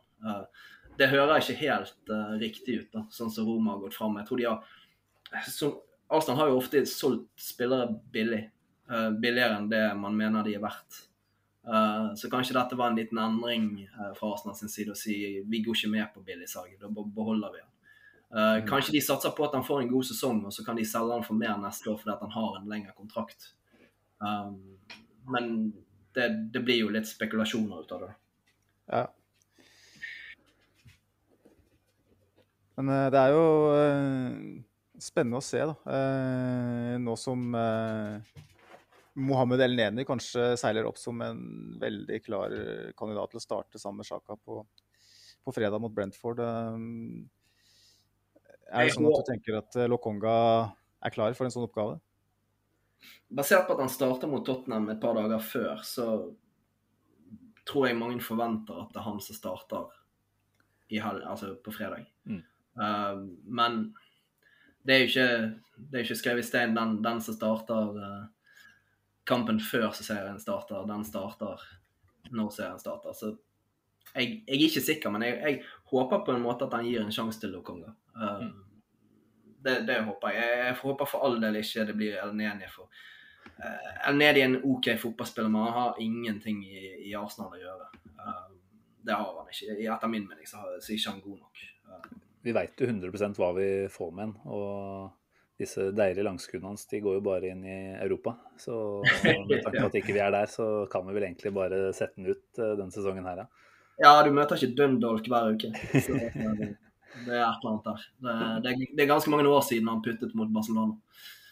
det hører ikke helt riktig ut, da, sånn som Roma har gått fram. Jeg tror de har som, Arsenal har jo ofte solgt spillere billig. billigere enn det man mener de er verdt. Uh, så kanskje dette var en liten endring uh, fra Arsenal sin side å si vi går ikke med på billigsalget, da beholder vi han. Uh, mm. Kanskje de satser på at han får en god sesong, og så kan de selge han for mer neste år fordi han har en lengre kontrakt. Um, men det, det, blir jo litt spekulasjoner ut av det. Ja. Men det er jo spennende å se, da. Nå som Mohammed El Neni kanskje seiler opp som en veldig klar kandidat til å starte sammen med Sjaka på, på, fredag mot Brentford. Um, er det sånn at du tenker at eh, Lokonga er klar for en sånn oppgave? Basert på at han starter mot Tottenham et par dager før, så tror jeg mange forventer at det er han som starter altså på fredag. Mm. Uh, men det er jo ikke, det er ikke skrevet i stein. Den, den som starter uh, kampen før serien starter, den starter når serien starter. Så jeg, jeg er ikke sikker, men jeg, jeg, håper på en måte at han gir en sjanse til Lokonga. Um, mm. det, det, håper jeg. Jeg håper for all del ikke det blir El Neni. For uh, El Neni er en OK fotballspiller, men han har ingenting i, i Arsenal å gjøre. Uh, det har han ikke. Etter min mening så, er ikke han god nok. Uh, vi veit jo 100 hva vi får med han. og disse deilige langskuddene hans de går jo bare inn i Europa. Så med tanke på at ikke vi er der, så kan vi vel egentlig bare sette den ut uh, denne sesongen her, ja. Ja, du møter ikke Dundalk hver uke. Så, det er et eller annet der. Det, det, det, er ganske mange år siden han puttet mot Barcelona.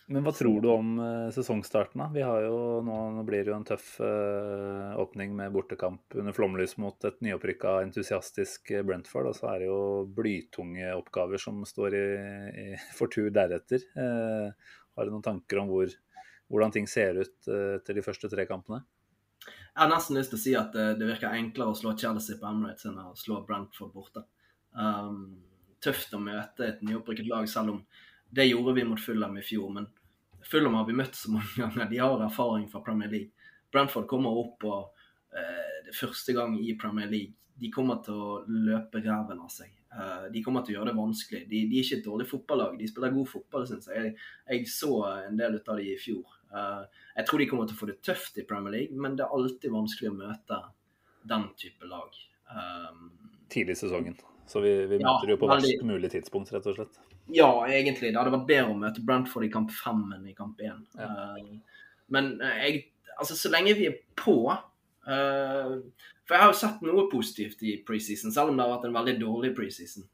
Men hva tror du om uh, sesongstarten? da? Vi har jo, nå, nå blir det jo en tøff uh, åpning med bortekamp under flomlys mot et nyopprykka entusiastisk Brentford. Og så er det jo blytunge oppgaver som står i, i for tur deretter. Uh, har du noen tanker om hvor, hvordan ting ser ut etter de første tre kampene? Jeg har nesten lyst til å si at det, det virker enklere å slå Chelsea på Emirates enn å slå Brentford borte. Um, tøft å møte et nyopprykket lag, selv om det gjorde vi mot Fulham i fjor. Men Fulham har vi møtt så mange ganger. De har erfaring fra Premier League. Brentford kommer opp og eh, det første gang i Premier League. De kommer til å løpe ræven av seg. Eh, de kommer til å gjøre det vanskelig. De, de, er ikke et dårlig fotballag. De spiller god fotball, syns jeg. jeg. jeg. så en del ut av de i fjor. Eh, jeg tror de kommer til å få det tøft i Premier League, men det er alltid vanskelig å møte den type lag. Um, Tidlig i sesongen. Så vi, vi møter ja, jo på verst mulig tidspunkt, rett og slett. Ja, egentlig. Det hadde vært bedre å møte Brentford i kamp fem enn i kamp én. Ja. Uh, men uh, jeg, altså, så lenge vi er på uh, For jeg har jo sett noe positivt i preseason, selv om det har vært en veldig dårlig preseason.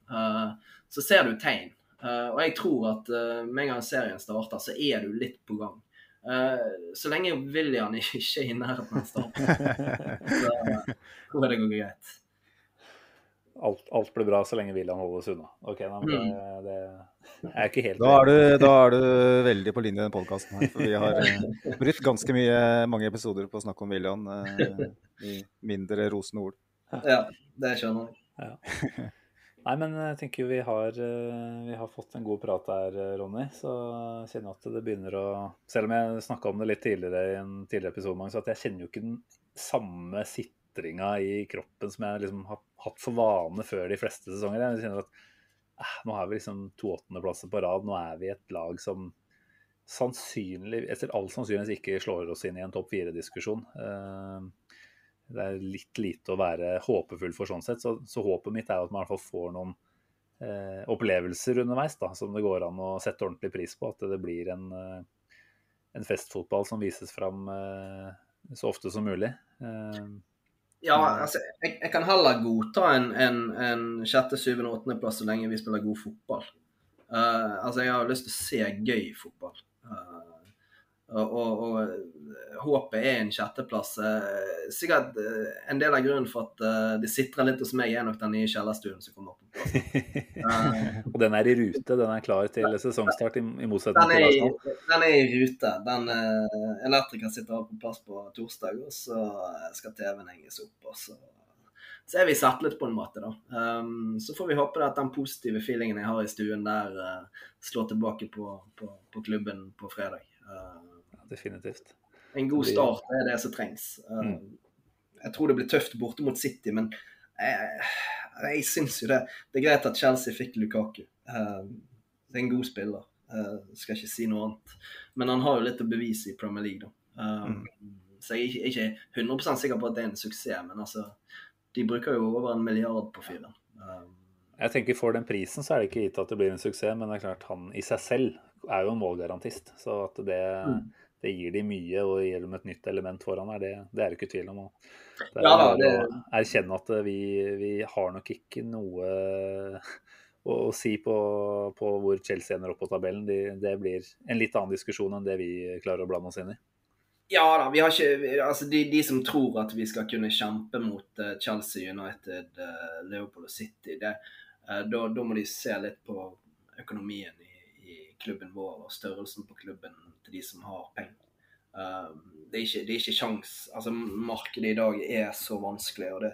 så ser du tegn. og jeg tror at med en gang serien starter, så er du litt på gang. så lenge William ikke er i nærheten av starten, så tror jeg det går greit alt, alt, blir bra så lenge William holdes unna. Ok, nei, men det, mm. det er ikke helt da er, du, da er du veldig på linje i den podkasten her. For vi har uh, brukt ganske mye, mange episoder på å snakke om William uh, i mindre rosende ord. Ja, det skjønner jeg. Ja. Nei, men jeg tenker vi har, eh, vi har fått en god prat der, Ronny. Så jeg kjenner at det begynner å Selv om jeg snakka om det litt tidligere i en tidligere episode, så at jeg kjenner jo ikke den samme sitringa i kroppen som jeg liksom har hatt for vane før de fleste sesonger. Jeg kjenner at eh, nå har vi liksom to åttendeplasser på rad. Nå er vi et lag som sannsynlig, etter all sannsynlighet ikke slår oss inn i en topp fire-diskusjon. Eh, det er litt lite å være håpefull for sånn sett. Så, så håpet mitt er at man i hvert fall får noen eh, opplevelser underveis da, som det går an å sette ordentlig pris på. At det blir en, eh, en festfotball som vises fram eh, så ofte som mulig. Eh, ja, altså, jeg, jeg, kan heller godta en, en, en sjette, syvende, åttendeplass så lenge vi spiller god fotball. Uh, altså, jeg har lyst til å se gøy fotball. Uh, og, og, og håpet er en sjetteplass. Uh, sikkert en del av grunnen for at det sitrer litt hos meg, er nok den nye kjellerstuen som kommer på plass. og den er i rute? Den er klar til sesongstart, i, motsetning til Arsenal? Den er i rute. Den Elektrikeren sitter på plass på torsdag, og så skal TV-en henges opp. og så så er vi settlet på en måte, da. Um, så får vi håpe at den positive feelingen jeg har i stuen der, uh, slår tilbake på, på, på klubben på fredag. Uh, definitivt. En god start er det som trengs. Mm. Jeg tror det blir tøft borte mot City, men jeg, jeg syns jo det. Det er greit at Chelsea fikk Lukaku. Det er en god spiller. Jeg skal ikke si noe annet. Men han har jo litt å bevise i Premier League, da. Mm. Så jeg er ikke 100% sikker på at det er en suksess, men altså De bruker jo over en milliard på fyren. Jeg tenker For den prisen så er det ikke gitt at det blir en suksess, men det er klart han i seg selv er jo en målgarantist. Så at det, mm det gir de mye og gir dem et nytt element foran her, det, det er det ikke tvil om. Det er ja, det... å erkjenne at vi, vi, har nok ikke noe å, å si på, på, hvor Chelsea ender opp på tabellen. De, det blir en litt annen diskusjon enn det vi klarer å blande oss inn i. Ja da, vi har ikke Altså, de, de som tror at vi skal kunne kjempe mot eh, Chelsea United, eh, Liverpool og City, det, eh, da, da må de se litt på økonomien klubben vår og størrelsen på klubben til de som har penger. Eh, det, er ikke, det er ikke sjans. Altså, markedet i dag er så vanskelig, og det,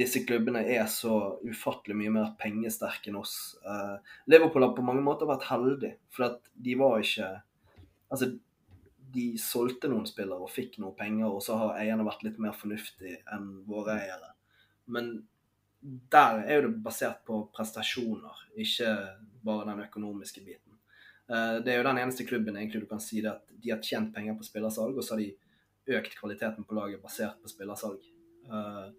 disse klubbene er så ufattelig mye mer pengesterke enn oss. Eh, Liverpool har på mange måter vært heldig, for at de var ikke Altså, de solgte noen spillere og fikk noe penger, og så har eierne vært litt mer fornuftige enn våre eiere. Men der er jo det basert på prestasjoner, ikke bare den økonomiske biten. Eh, Det er jo den eneste klubben egentlig du kan si det at de har tjent penger på spillersalg, og så har de økt kvaliteten på laget basert på spillersalg. Eh,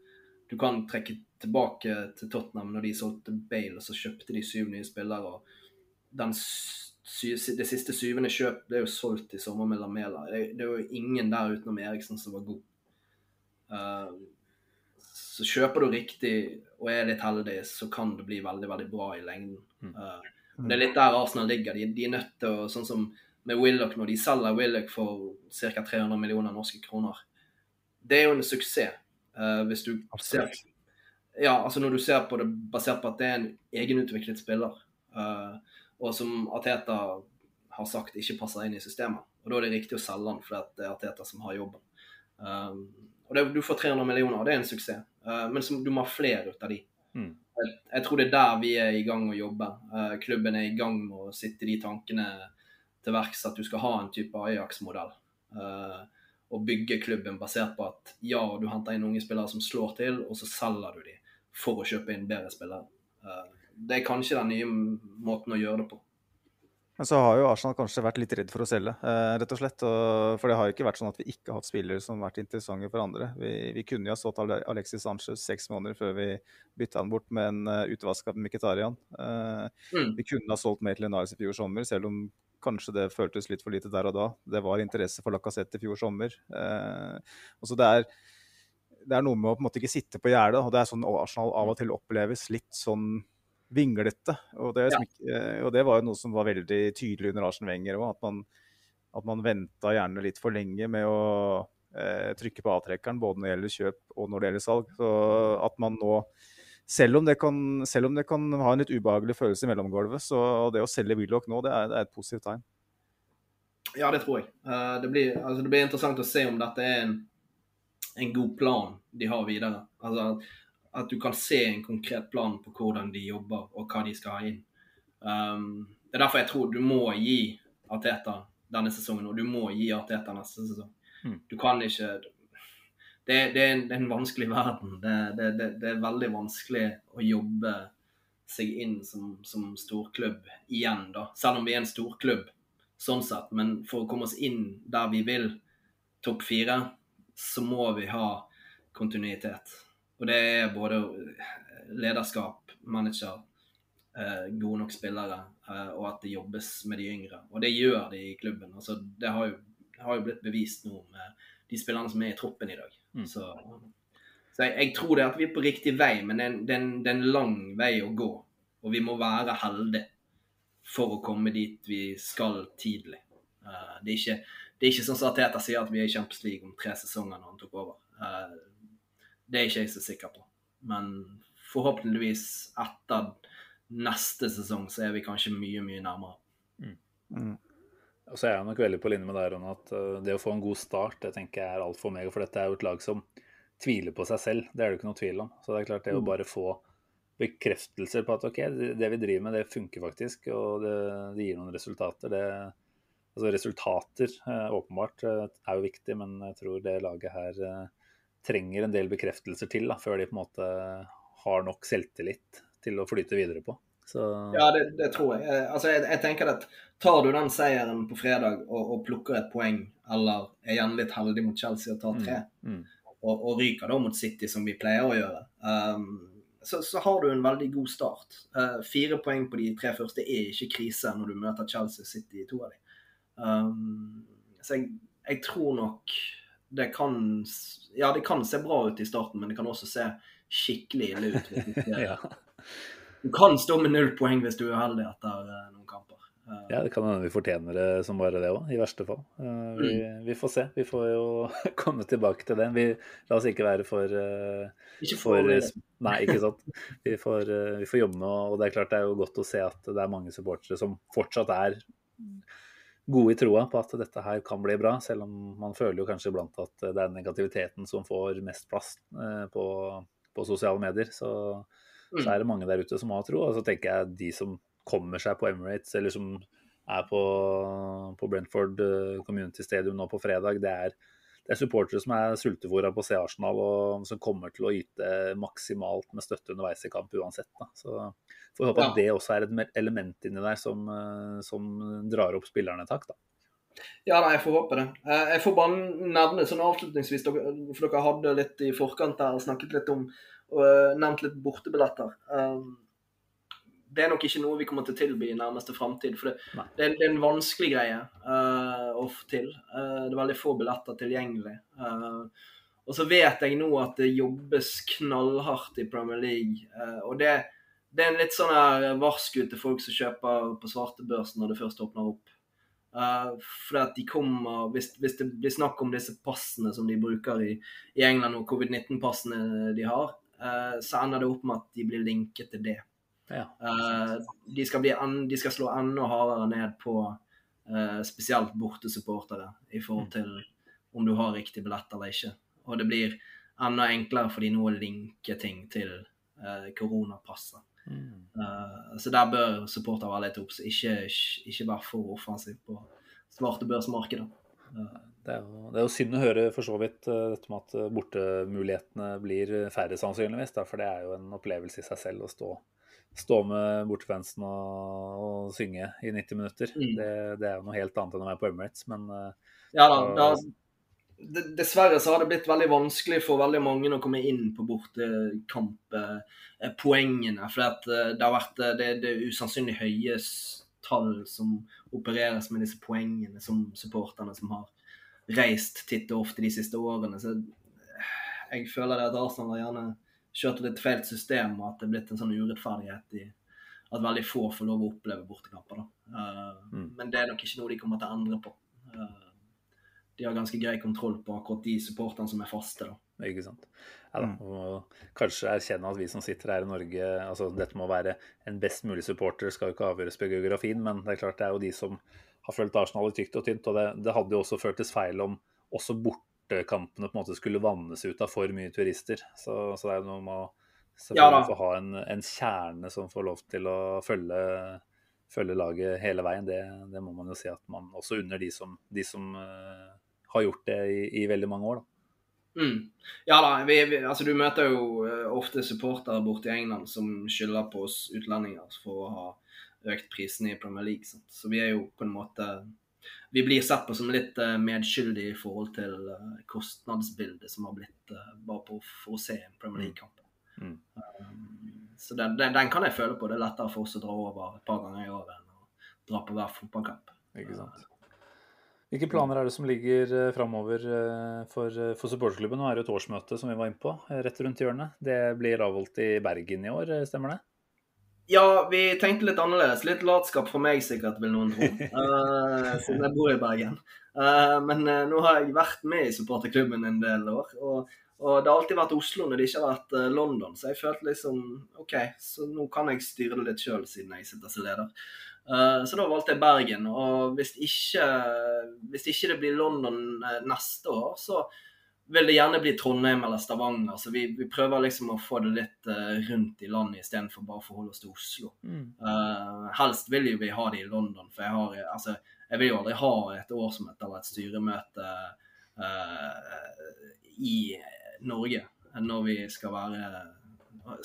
Du kan trekke tilbake til Tottenham når de solgte Bale, og så kjøpte de syv nye spillere. og den det siste syvende kjøp ble jo solgt i sommer med Lamela. Det, det er jo ingen der utenom Eriksen som var god. Eh, så kjøper du riktig og er litt heldig, så kan det bli veldig veldig bra i lengden. Eh, det er litt der Arsenal ligger. De, de er nødt til å Sånn som med Willoch, når de selger Willoch for ca. 300 millioner norske kroner. Det er jo en suksess. Uh, hvis du ser ja, altså når du ser på det basert på at det er en egenutviklet spiller, uh, og som Ateta har sagt ikke passer inn i systemet. Og Da er det riktig å selge han, for det er Ateta som har jobben. Um, og det, Du får 300 millioner, og det er en suksess. uh, men som, du må ha flere ut av de. Mm. Jeg, tror det er der vi er i gang å jobbe. Eh, klubben er i gang med å sitte de tankene til verks at du skal ha en type Ajax-modell. Eh, og bygge klubben basert på at ja, du henter inn unge spillere som slår til, og så selger du de for å kjøpe inn bedre spillere. Eh, det er kanskje den nye måten å gjøre det på. Men så har jo Arsenal kanskje vært litt redd for å selge, eh, rett og slett. For det har jo ikke vært sånn at vi ikke har hatt spillere som har vært interessante for andre. Vi, vi kunne jo ha stått Alexis Sanchez seks måneder før vi bytta han bort med en uh, utvaska Mkhitaryan. Eh, Mm. Vi kunne ha solgt mer til Linares i fjor sommer, selv om kanskje det føltes litt for lite der og da. Det var interesse for Lacassette i fjor sommer. Eh, og så det er, det er noe med å på en måte ikke sitte på gjerdet. og Det er sånn Arsenal av og til oppleves litt sånn vinglete. Og det, ikke, eh, og det var jo noe som var veldig tydelig under Arsen Wenger òg, at man, at man venta gjerne litt for lenge med å eh, trykke på avtrekkeren, både når det gjelder kjøp og når det gjelder salg. Så at man nå selv om, det kan, om det kan ha en litt ubehagelig følelse i mellomgulvet, så det å selge Willoch nå, det er, det er et positivt tegn. Ja, det tror jeg. Eh, det, blir, altså, det blir interessant å se om dette er en, en god plan de har videre. Altså, at du kan se en konkret plan på hvordan de jobber og hva de skal ha inn. Um, det er derfor jeg tror du må gi Arteta denne sesongen, og du må gi Arteta neste sesong. Mm. Du kan ikke Det, det, er, en, det er en vanskelig verden. Det, det, er veldig vanskelig å jobbe seg inn som, som storklubb igjen, da. Selv om vi er en storklubb sånn sett. Men for å komme oss inn der vi vil, topp fire, så må vi ha kontinuitet. Og det er både lederskap, manager, eh, gode nok spillere, eh, og at det jobbes med de yngre. Og det gjør de i klubben. Altså, det har jo, har jo blitt bevist nå med de spillerne som er i troppen i dag. Mm. Så, så jeg, jeg tror det at vi er på riktig vei, men det er, en, det, er en, er lang vei å gå. Og vi må være heldige for å komme dit vi skal tidlig. Uh, det, er ikke, det er ikke sånn som Teta sier, at vi er i Champions League om tre sesonger når han tok over. Eh, det er ikke jeg så sikker på. Men forhåpentligvis etter neste sesong så er vi kanskje mye, mye nærmere. Mm. Og så er jeg nok veldig på linje med deg, Ron, at uh, det å få en god start, det tenker jeg er alt for meg, For dette er jo et lag som tviler på seg selv. Det er det ikke noe tvil om. Så det er klart det å bare få bekreftelser på at OK, det vi driver med, det funker faktisk, og det, det gir noen resultater. Det, altså resultater, eh, åpenbart, eh, er jo viktig, men jeg tror det laget her trenger en del bekreftelser til da, før de på en måte har nok selvtillit til å flyte videre på. Så Ja, det, det tror jeg. Eh, Altså, jeg, jeg tenker at Tar du den seieren på fredag og, og plukker et poeng, eller er igjen litt heldig mot Chelsea og tar tre, mm, og, og ryker da mot City, som vi pleier å gjøre, um, så, så har du en veldig god start. Uh, fire poeng på de tre første er ikke krise når du møter Chelsea og City i to av dem. Um, så jeg, jeg tror nok det kan Ja, det kan se bra ut i starten, men det kan også se skikkelig ille ut. Ja. Du kan stå med null poeng hvis du er uheldig etter eh, noen kamper. Uh, Ja, det kan hende vi fortjener det som bare det òg, i verste fall. Eh, vi, vi får se. Vi får jo komme tilbake til det. Vi, la oss ikke være for, eh, ikke for Nei, ikke sant. Vi får, eh, vi får jobbe med og det er klart det er jo godt å se at det er mange supportere som fortsatt er gode i troa på at dette her kan bli bra, selv om man føler jo kanskje iblant at det er negativiteten som får mest plass eh, på, på sosiale medier. Så, så er det mange der ute som har tro. Og så tenker jeg de som kommer seg på Emirates, eller som er på, på Brentford eh, Community Stadium nå på fredag, det er, det er supportere som er sultefòra på å se Arsenal, og som kommer til å yte maksimalt med støtte underveis i kamp uansett. Da. Så får vi håpe at det også er et element inni der som, eh, som drar opp spillerne et hakk. da. Ja, nei, jeg får håpe det. Eh, Jeg får bare nevne sånn avslutningsvis, for dere hadde litt i forkant der snakket litt om og eh, nevnt litt bortebilletter. Det er nok ikke noe vi kommer til å tilby i nærmeste framtid. For det, det, er, det er en vanskelig greie uh, å få til. Uh, det er veldig få billetter tilgjengelig. Uh, og så vet jeg nå at det jobbes knallhardt i Premier League. og det, det er en litt sånn her varsku til folk som kjøper på svartebørsen når det først åpner opp. Uh, for at de kommer, hvis, hvis det blir snakk om disse passene som de bruker i, i England, og covid-19-passene de har, uh, så ender det opp med at de blir linket til det. Ja. Eh, de, skal bli en, de skal slå enda hardere ned på eh, spesielt bortesupportere i forhold til om du har riktig billett eller ikke. Og det blir enda enklere for de nå å linke ting til eh, koronapasset. Mm. Uh, så der bør supportere være litt obs. Ikke, ikke være for offensiv på svartebørsmarkedet. Eh, Det er, jo, det er jo synd å høre for så vidt dette med at bortemulighetene blir færre sannsynligvis. Da, for det er jo en opplevelse i seg selv å stå, stå med bortefansen og, og synge i 90 minutter. Mm. Det, det er jo noe helt annet enn å være på Emirates, men eh, Ja da. Da dessverre så har det blitt veldig vanskelig for veldig mange å komme inn på bortekamppoengene. For at eh, det har vært eh, det, det usannsynlig høye tall som opereres med disse poengene som supporterne som har reist titt og ofte de siste årene. Så eh, jeg føler det at Arsenal har gjerne kjørt et feil system, og at det er blitt en sånn urettferdighet i at veldig få får lov å oppleve bortekamper. da. Eh, Mm. Men det er nok ikke noe de kommer til å endre på. Eh, de har ganske grei kontroll på akkurat de supporterne som er faste. da. Ikke sant. Ja, da. Og kanskje erkjenne at vi som sitter her i Norge altså Dette må være en best mulig supporter skal jo ikke avgjøres på geografien, men det er klart det er jo de som har fulgt Arsenal i tykt og tynt. Og det, det hadde jo også føltes feil om også bortekampene på en måte skulle vannes ut av for mye turister. Så, så det er noe med å selvfølgelig ja, få ha en, en kjerne som får lov til å følge, følge laget hele veien. Det, det må man jo si at man også unner de som, de som uh, har gjort det i, i veldig mange år. da. Mm. Ja da, vi, vi, altså du møter jo eh, ofte supportere borte i England som skylder på oss utlendinger for å ha økt prisene i Premier League. Sant? Så vi er jo på en måte Vi blir sett på som litt eh, medskyldige i forhold til eh, kostnadsbildet som har blitt eh, bare på, for å se en Premier League-kamp. Mm. Um, så den, den, den kan jeg føle på. Det er lettere for oss å dra over et par ganger i året enn å dra på hver fotballkamp. Ikke sant. Hvilke planer er det som ligger framover for, for supporterklubben? Nå er det et årsmøte som vi var inne på, rett rundt hjørnet. Det blir avholdt i Bergen i år, stemmer det? Ja, vi tenkte litt annerledes. Litt latskap fra meg sikkert, vil noen tro. uh, siden jeg bor i Bergen. Uh, men uh, nå har jeg vært med i supporterklubben en del år. Og, og det har alltid vært Oslo når det ikke har vært London. Så jeg følte liksom OK, så nå kan jeg styre det litt sjøl, siden jeg sitter som leder. Så da valgte jeg Bergen. Og hvis ikke, hvis ikke det blir London neste år, så vil det gjerne bli Trondheim eller Stavanger. Så vi, vi prøver liksom å få det litt uh, rundt i landet istedenfor bare å forholde oss til Oslo. Eh, helst vil jo vi ha det i London, for jeg, har, altså, jeg vil jo aldri ha et årsmøte eller et styremøte uh, i Norge når vi skal være,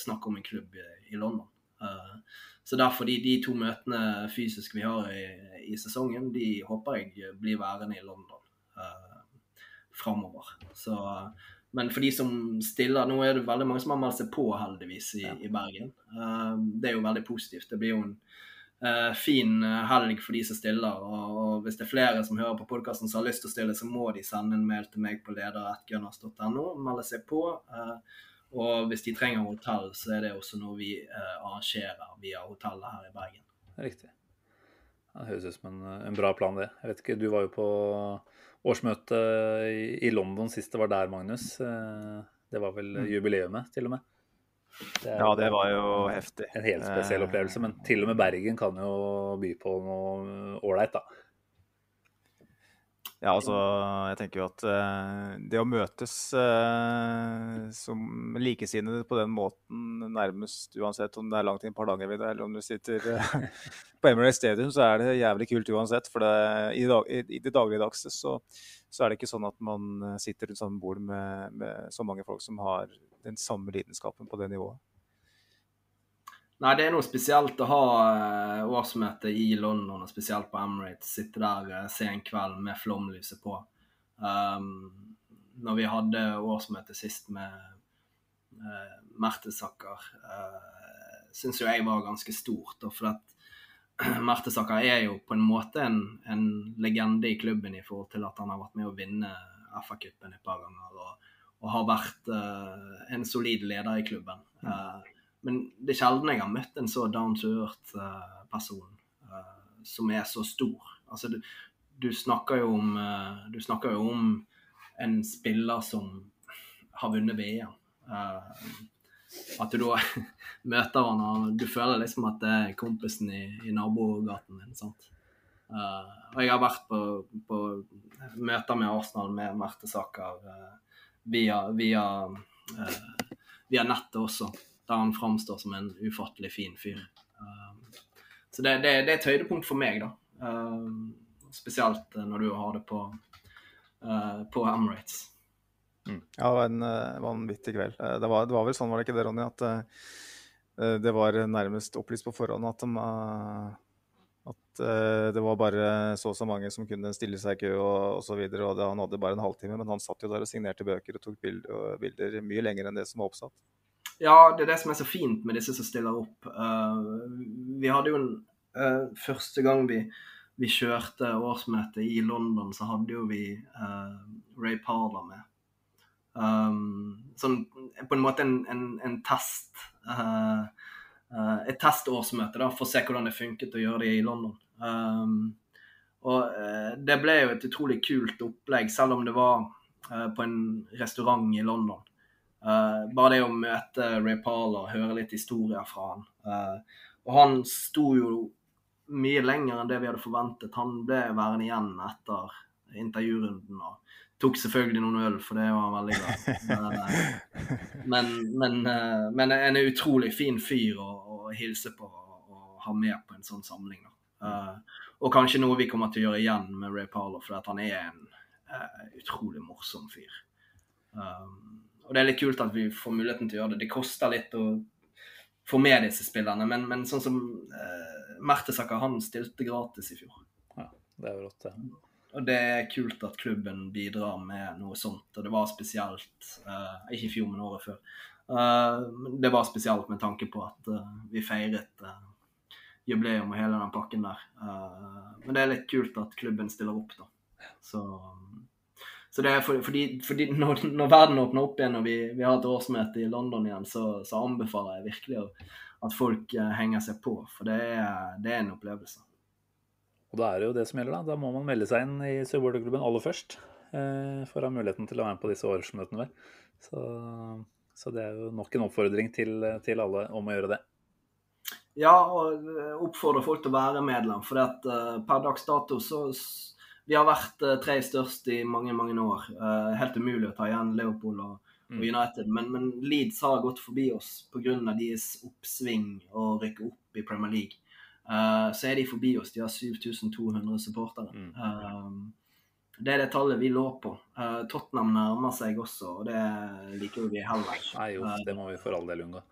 snakke om en klubb i, i London. Så derfor de, de to møtene fysisk vi har i, i sesongen, de håper jeg blir værende i London uh, framover. Så, men for de som stiller Nå er det veldig mange som har meldt seg på, heldigvis, i, i Bergen. Eh, det er jo veldig positivt. Det blir jo en eh, fin eh, helg for de som stiller. Og, hvis det er flere som hører på podkasten som har lyst til å stille, så må de sende en mail til meg på leder.gunnars.no. Melde seg på. og hvis de trenger hotell, så er det også noe vi arrangerer via hotellet her i Bergen. Riktig. Det høres ut som en, en, bra plan, det. Jeg vet ikke, Du var jo på årsmøte i, London sist det var der, Magnus. Eh, det var vel mm. jubileumet, til og med? Det ja, det var jo heftig. En helt spesiell opplevelse. Men til og med Bergen kan jo by på noe ålreit, da. Ja, altså, jeg tenker jo at uh, det å møtes uh, som likesinnede på den måten, nærmest uansett om det er langt inn på Hardangervidda eller om du sitter uh, på Emirates Stadium, så er det jævlig kult uansett. For det, i, dag, i, i, det dagligdagse så, så, er det ikke sånn at man sitter rundt samme bord med, med så mange folk som har den samme lidenskapen på det nivået. Nei, det er noe spesielt å ha uh, årsmøte i London, og spesielt på Emirates. Sitte der se sen kveld med flomlyset på. Um, når vi hadde årsmøte sist med uh, Mertesaker, uh, syns jo jeg var ganske stort. For at Mertesaker er jo på en måte en, en, legende i klubben i forhold til at han har vært med å vinne FA-cupen et par ganger. Og, og har vært uh, en solid leder i klubben. Uh, men det er sjelden jeg har møtt en så down to earth-person uh, uh, som er så stor. Altså, du, du, snakker jo om, uh, du snakker jo om en spiller som har vunnet VM. at du da møter han og du føler liksom at det er kompisen i, i nabogaten din. sant? og jeg har vært på, på, møter med Arsenal med Mertesaker via, via, via nettet også der han framstår som en ufattelig fin fyr. Um, så det, det, det, er et høydepunkt for meg, da. Um, spesielt uh, når du har det på, uh, på Emirates. Mm. Ja, det var en uh, vanvittig kveld. Det var, det var, vel sånn, var det ikke det, Ronny, at det var nærmest opplyst på forhånd at, de, at det var bare så og så mange som kunne stille seg i kø og osv. Og, og, og han hadde bare en halvtime, men han satt jo der og signerte bøker og tok bilder, bilder mye lenger enn det som var oppsatt. Ja, det er det som er så fint med disse som stiller opp. Uh, vi hadde jo en uh, Første gang vi, vi, kjørte årsmøte i London, så hadde jo vi uh, Ray Parler med. Um, sånn på en måte en, en, en test Et testårsmøte da, for å se hvordan det funket å gjøre det i London. Um, og det ble jo et utrolig kult opplegg, selv om det var på en restaurant i London. Uh, bare det å møte Ray Parler, høre litt historier fra han. Uh, og han sto jo mye lenger enn det vi hadde forventet. Han ble værende igjen etter intervjurunden og tok selvfølgelig noen øl, for det var han veldig glad uh, men, men, men, en utrolig fin fyr å, å hilse på og ha med på en sånn samling. og kanskje noe vi kommer til å gjøre igjen med Ray Parler, for han er en utrolig morsom fyr. Um, og det er litt kult at vi får muligheten til å gjøre det. Det koster litt å få med disse spillerne, men, men sånn som eh, Mertesaker, han stilte gratis i fjor. Ja, det er jo rått, det. Og det er kult at klubben bidrar med noe sånt. Og det var spesielt, eh, ikke i fjor, men året før. Uh, det var spesielt med tanke på at uh, vi feiret uh, jubileum og hele den pakken der. men det er litt kult at klubben stiller opp, da. Så så det er for, fordi, fordi når, når, verden åpner opp igjen og vi, vi har et årsmøte i London igjen, så, så anbefaler jeg virkelig at folk uh, henger seg på. For det er, det er, en opplevelse. Og Da er det jo det som gjelder. Da Da må man melde seg inn i supporterklubben aller først. Uh, for å ha muligheten til å være med på disse årsmøtene. Så, så det er jo nok en oppfordring til, til alle om å gjøre det. Ja, og eh, oppfordre folk til å være medlem. For at, per dags dato så vi har vært uh, tre størst i mange mange år. Uh, helt umulig å ta igjen Leopold og, og mm. United. Men, men, Leeds har gått forbi oss pga. deres oppsving og rykke opp i Premier League. Uh, så er de forbi oss. De har 7200 supportere. Mm. det er det tallet vi lå på. Tottenham nærmer seg også, og det liker vi heller ikke. Nei, jo, det må vi for all del unngå.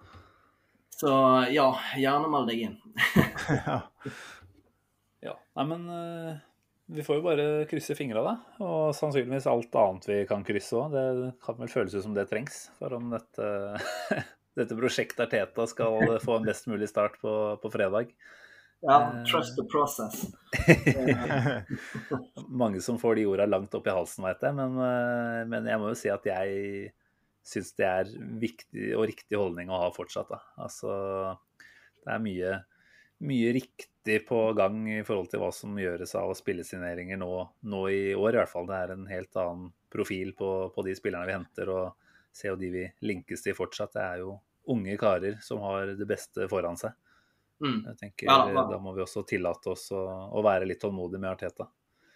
Så ja, gjerne meld deg inn. ja. ja. Nei, men vi får jo bare krysse fingra, da. Og sannsynligvis alt annet vi kan krysse òg. Det kan vel føles ut som det trengs for om dette, dette prosjektet Arteta skal få en best mulig start på, på fredag. Ja, trust the process. Mange som får de orda langt opp i halsen, veit jeg. Men, eh, men, jeg må jo si at jeg syns det er viktig og riktig holdning å ha fortsatt. Da. Altså, det er mye mye riktig på gang i forhold til hva som gjøres av spillesigneringer nå, nå, i år, i hvert fall. Det er en helt annen profil på, på de spillerne vi henter, og se jo de vi linkes til fortsatt. Det er jo unge karer som har det beste foran seg. Mm. Jeg tenker ja, da, da. må vi også tillate oss å, å være litt tålmodige med Arteta.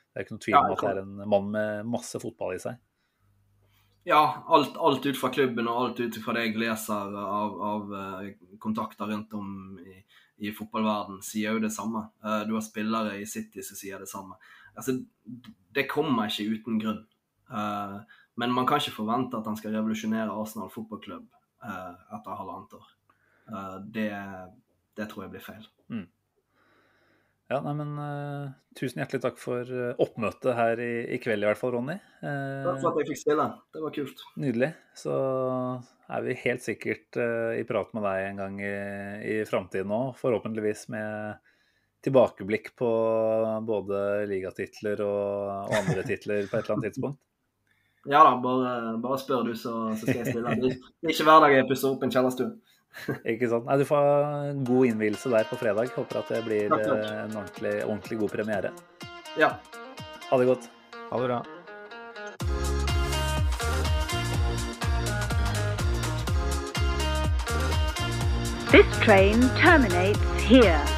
Det er ikke noe tvil om at det er en mann med masse fotball i seg. Ja, alt, alt ut fra klubben og alt ut fra det jeg leser av, av eh, kontakter rundt om i, i fotballverden sier jo det samme. Eh, du har spillere i City som sier det samme. Altså, det kommer ikke uten grunn. Eh, men man kan ikke forvente at han skal revolusjonere Arsenal fotballklubb etter halvannet år. Det, det tror jeg blir feil. Mm. Ja, nei, men uh, Tusen hjertelig takk for uh, oppmøtet her i, i, kveld, i hvert fall, Ronny. Uh, takk for at jeg fikk stille. Det var kult. Nydelig. Så er vi helt sikkert i prat med deg en gang i, i framtiden òg. Forhåpentligvis med tilbakeblikk på både ligatitler og, og andre titler på et eller annet tidspunkt. Ja da, bare, bare spør du, så, så, skal jeg stille. Det er ikke hver dag jeg pusser opp en kjellerstue. Ikke sant. Nei, du får en god innvielse der på fredag. Håper at det blir takk, takk. Eh, en ordentlig, ordentlig, god premiere. Ja. Ha det godt. Ha det bra. This train terminates here.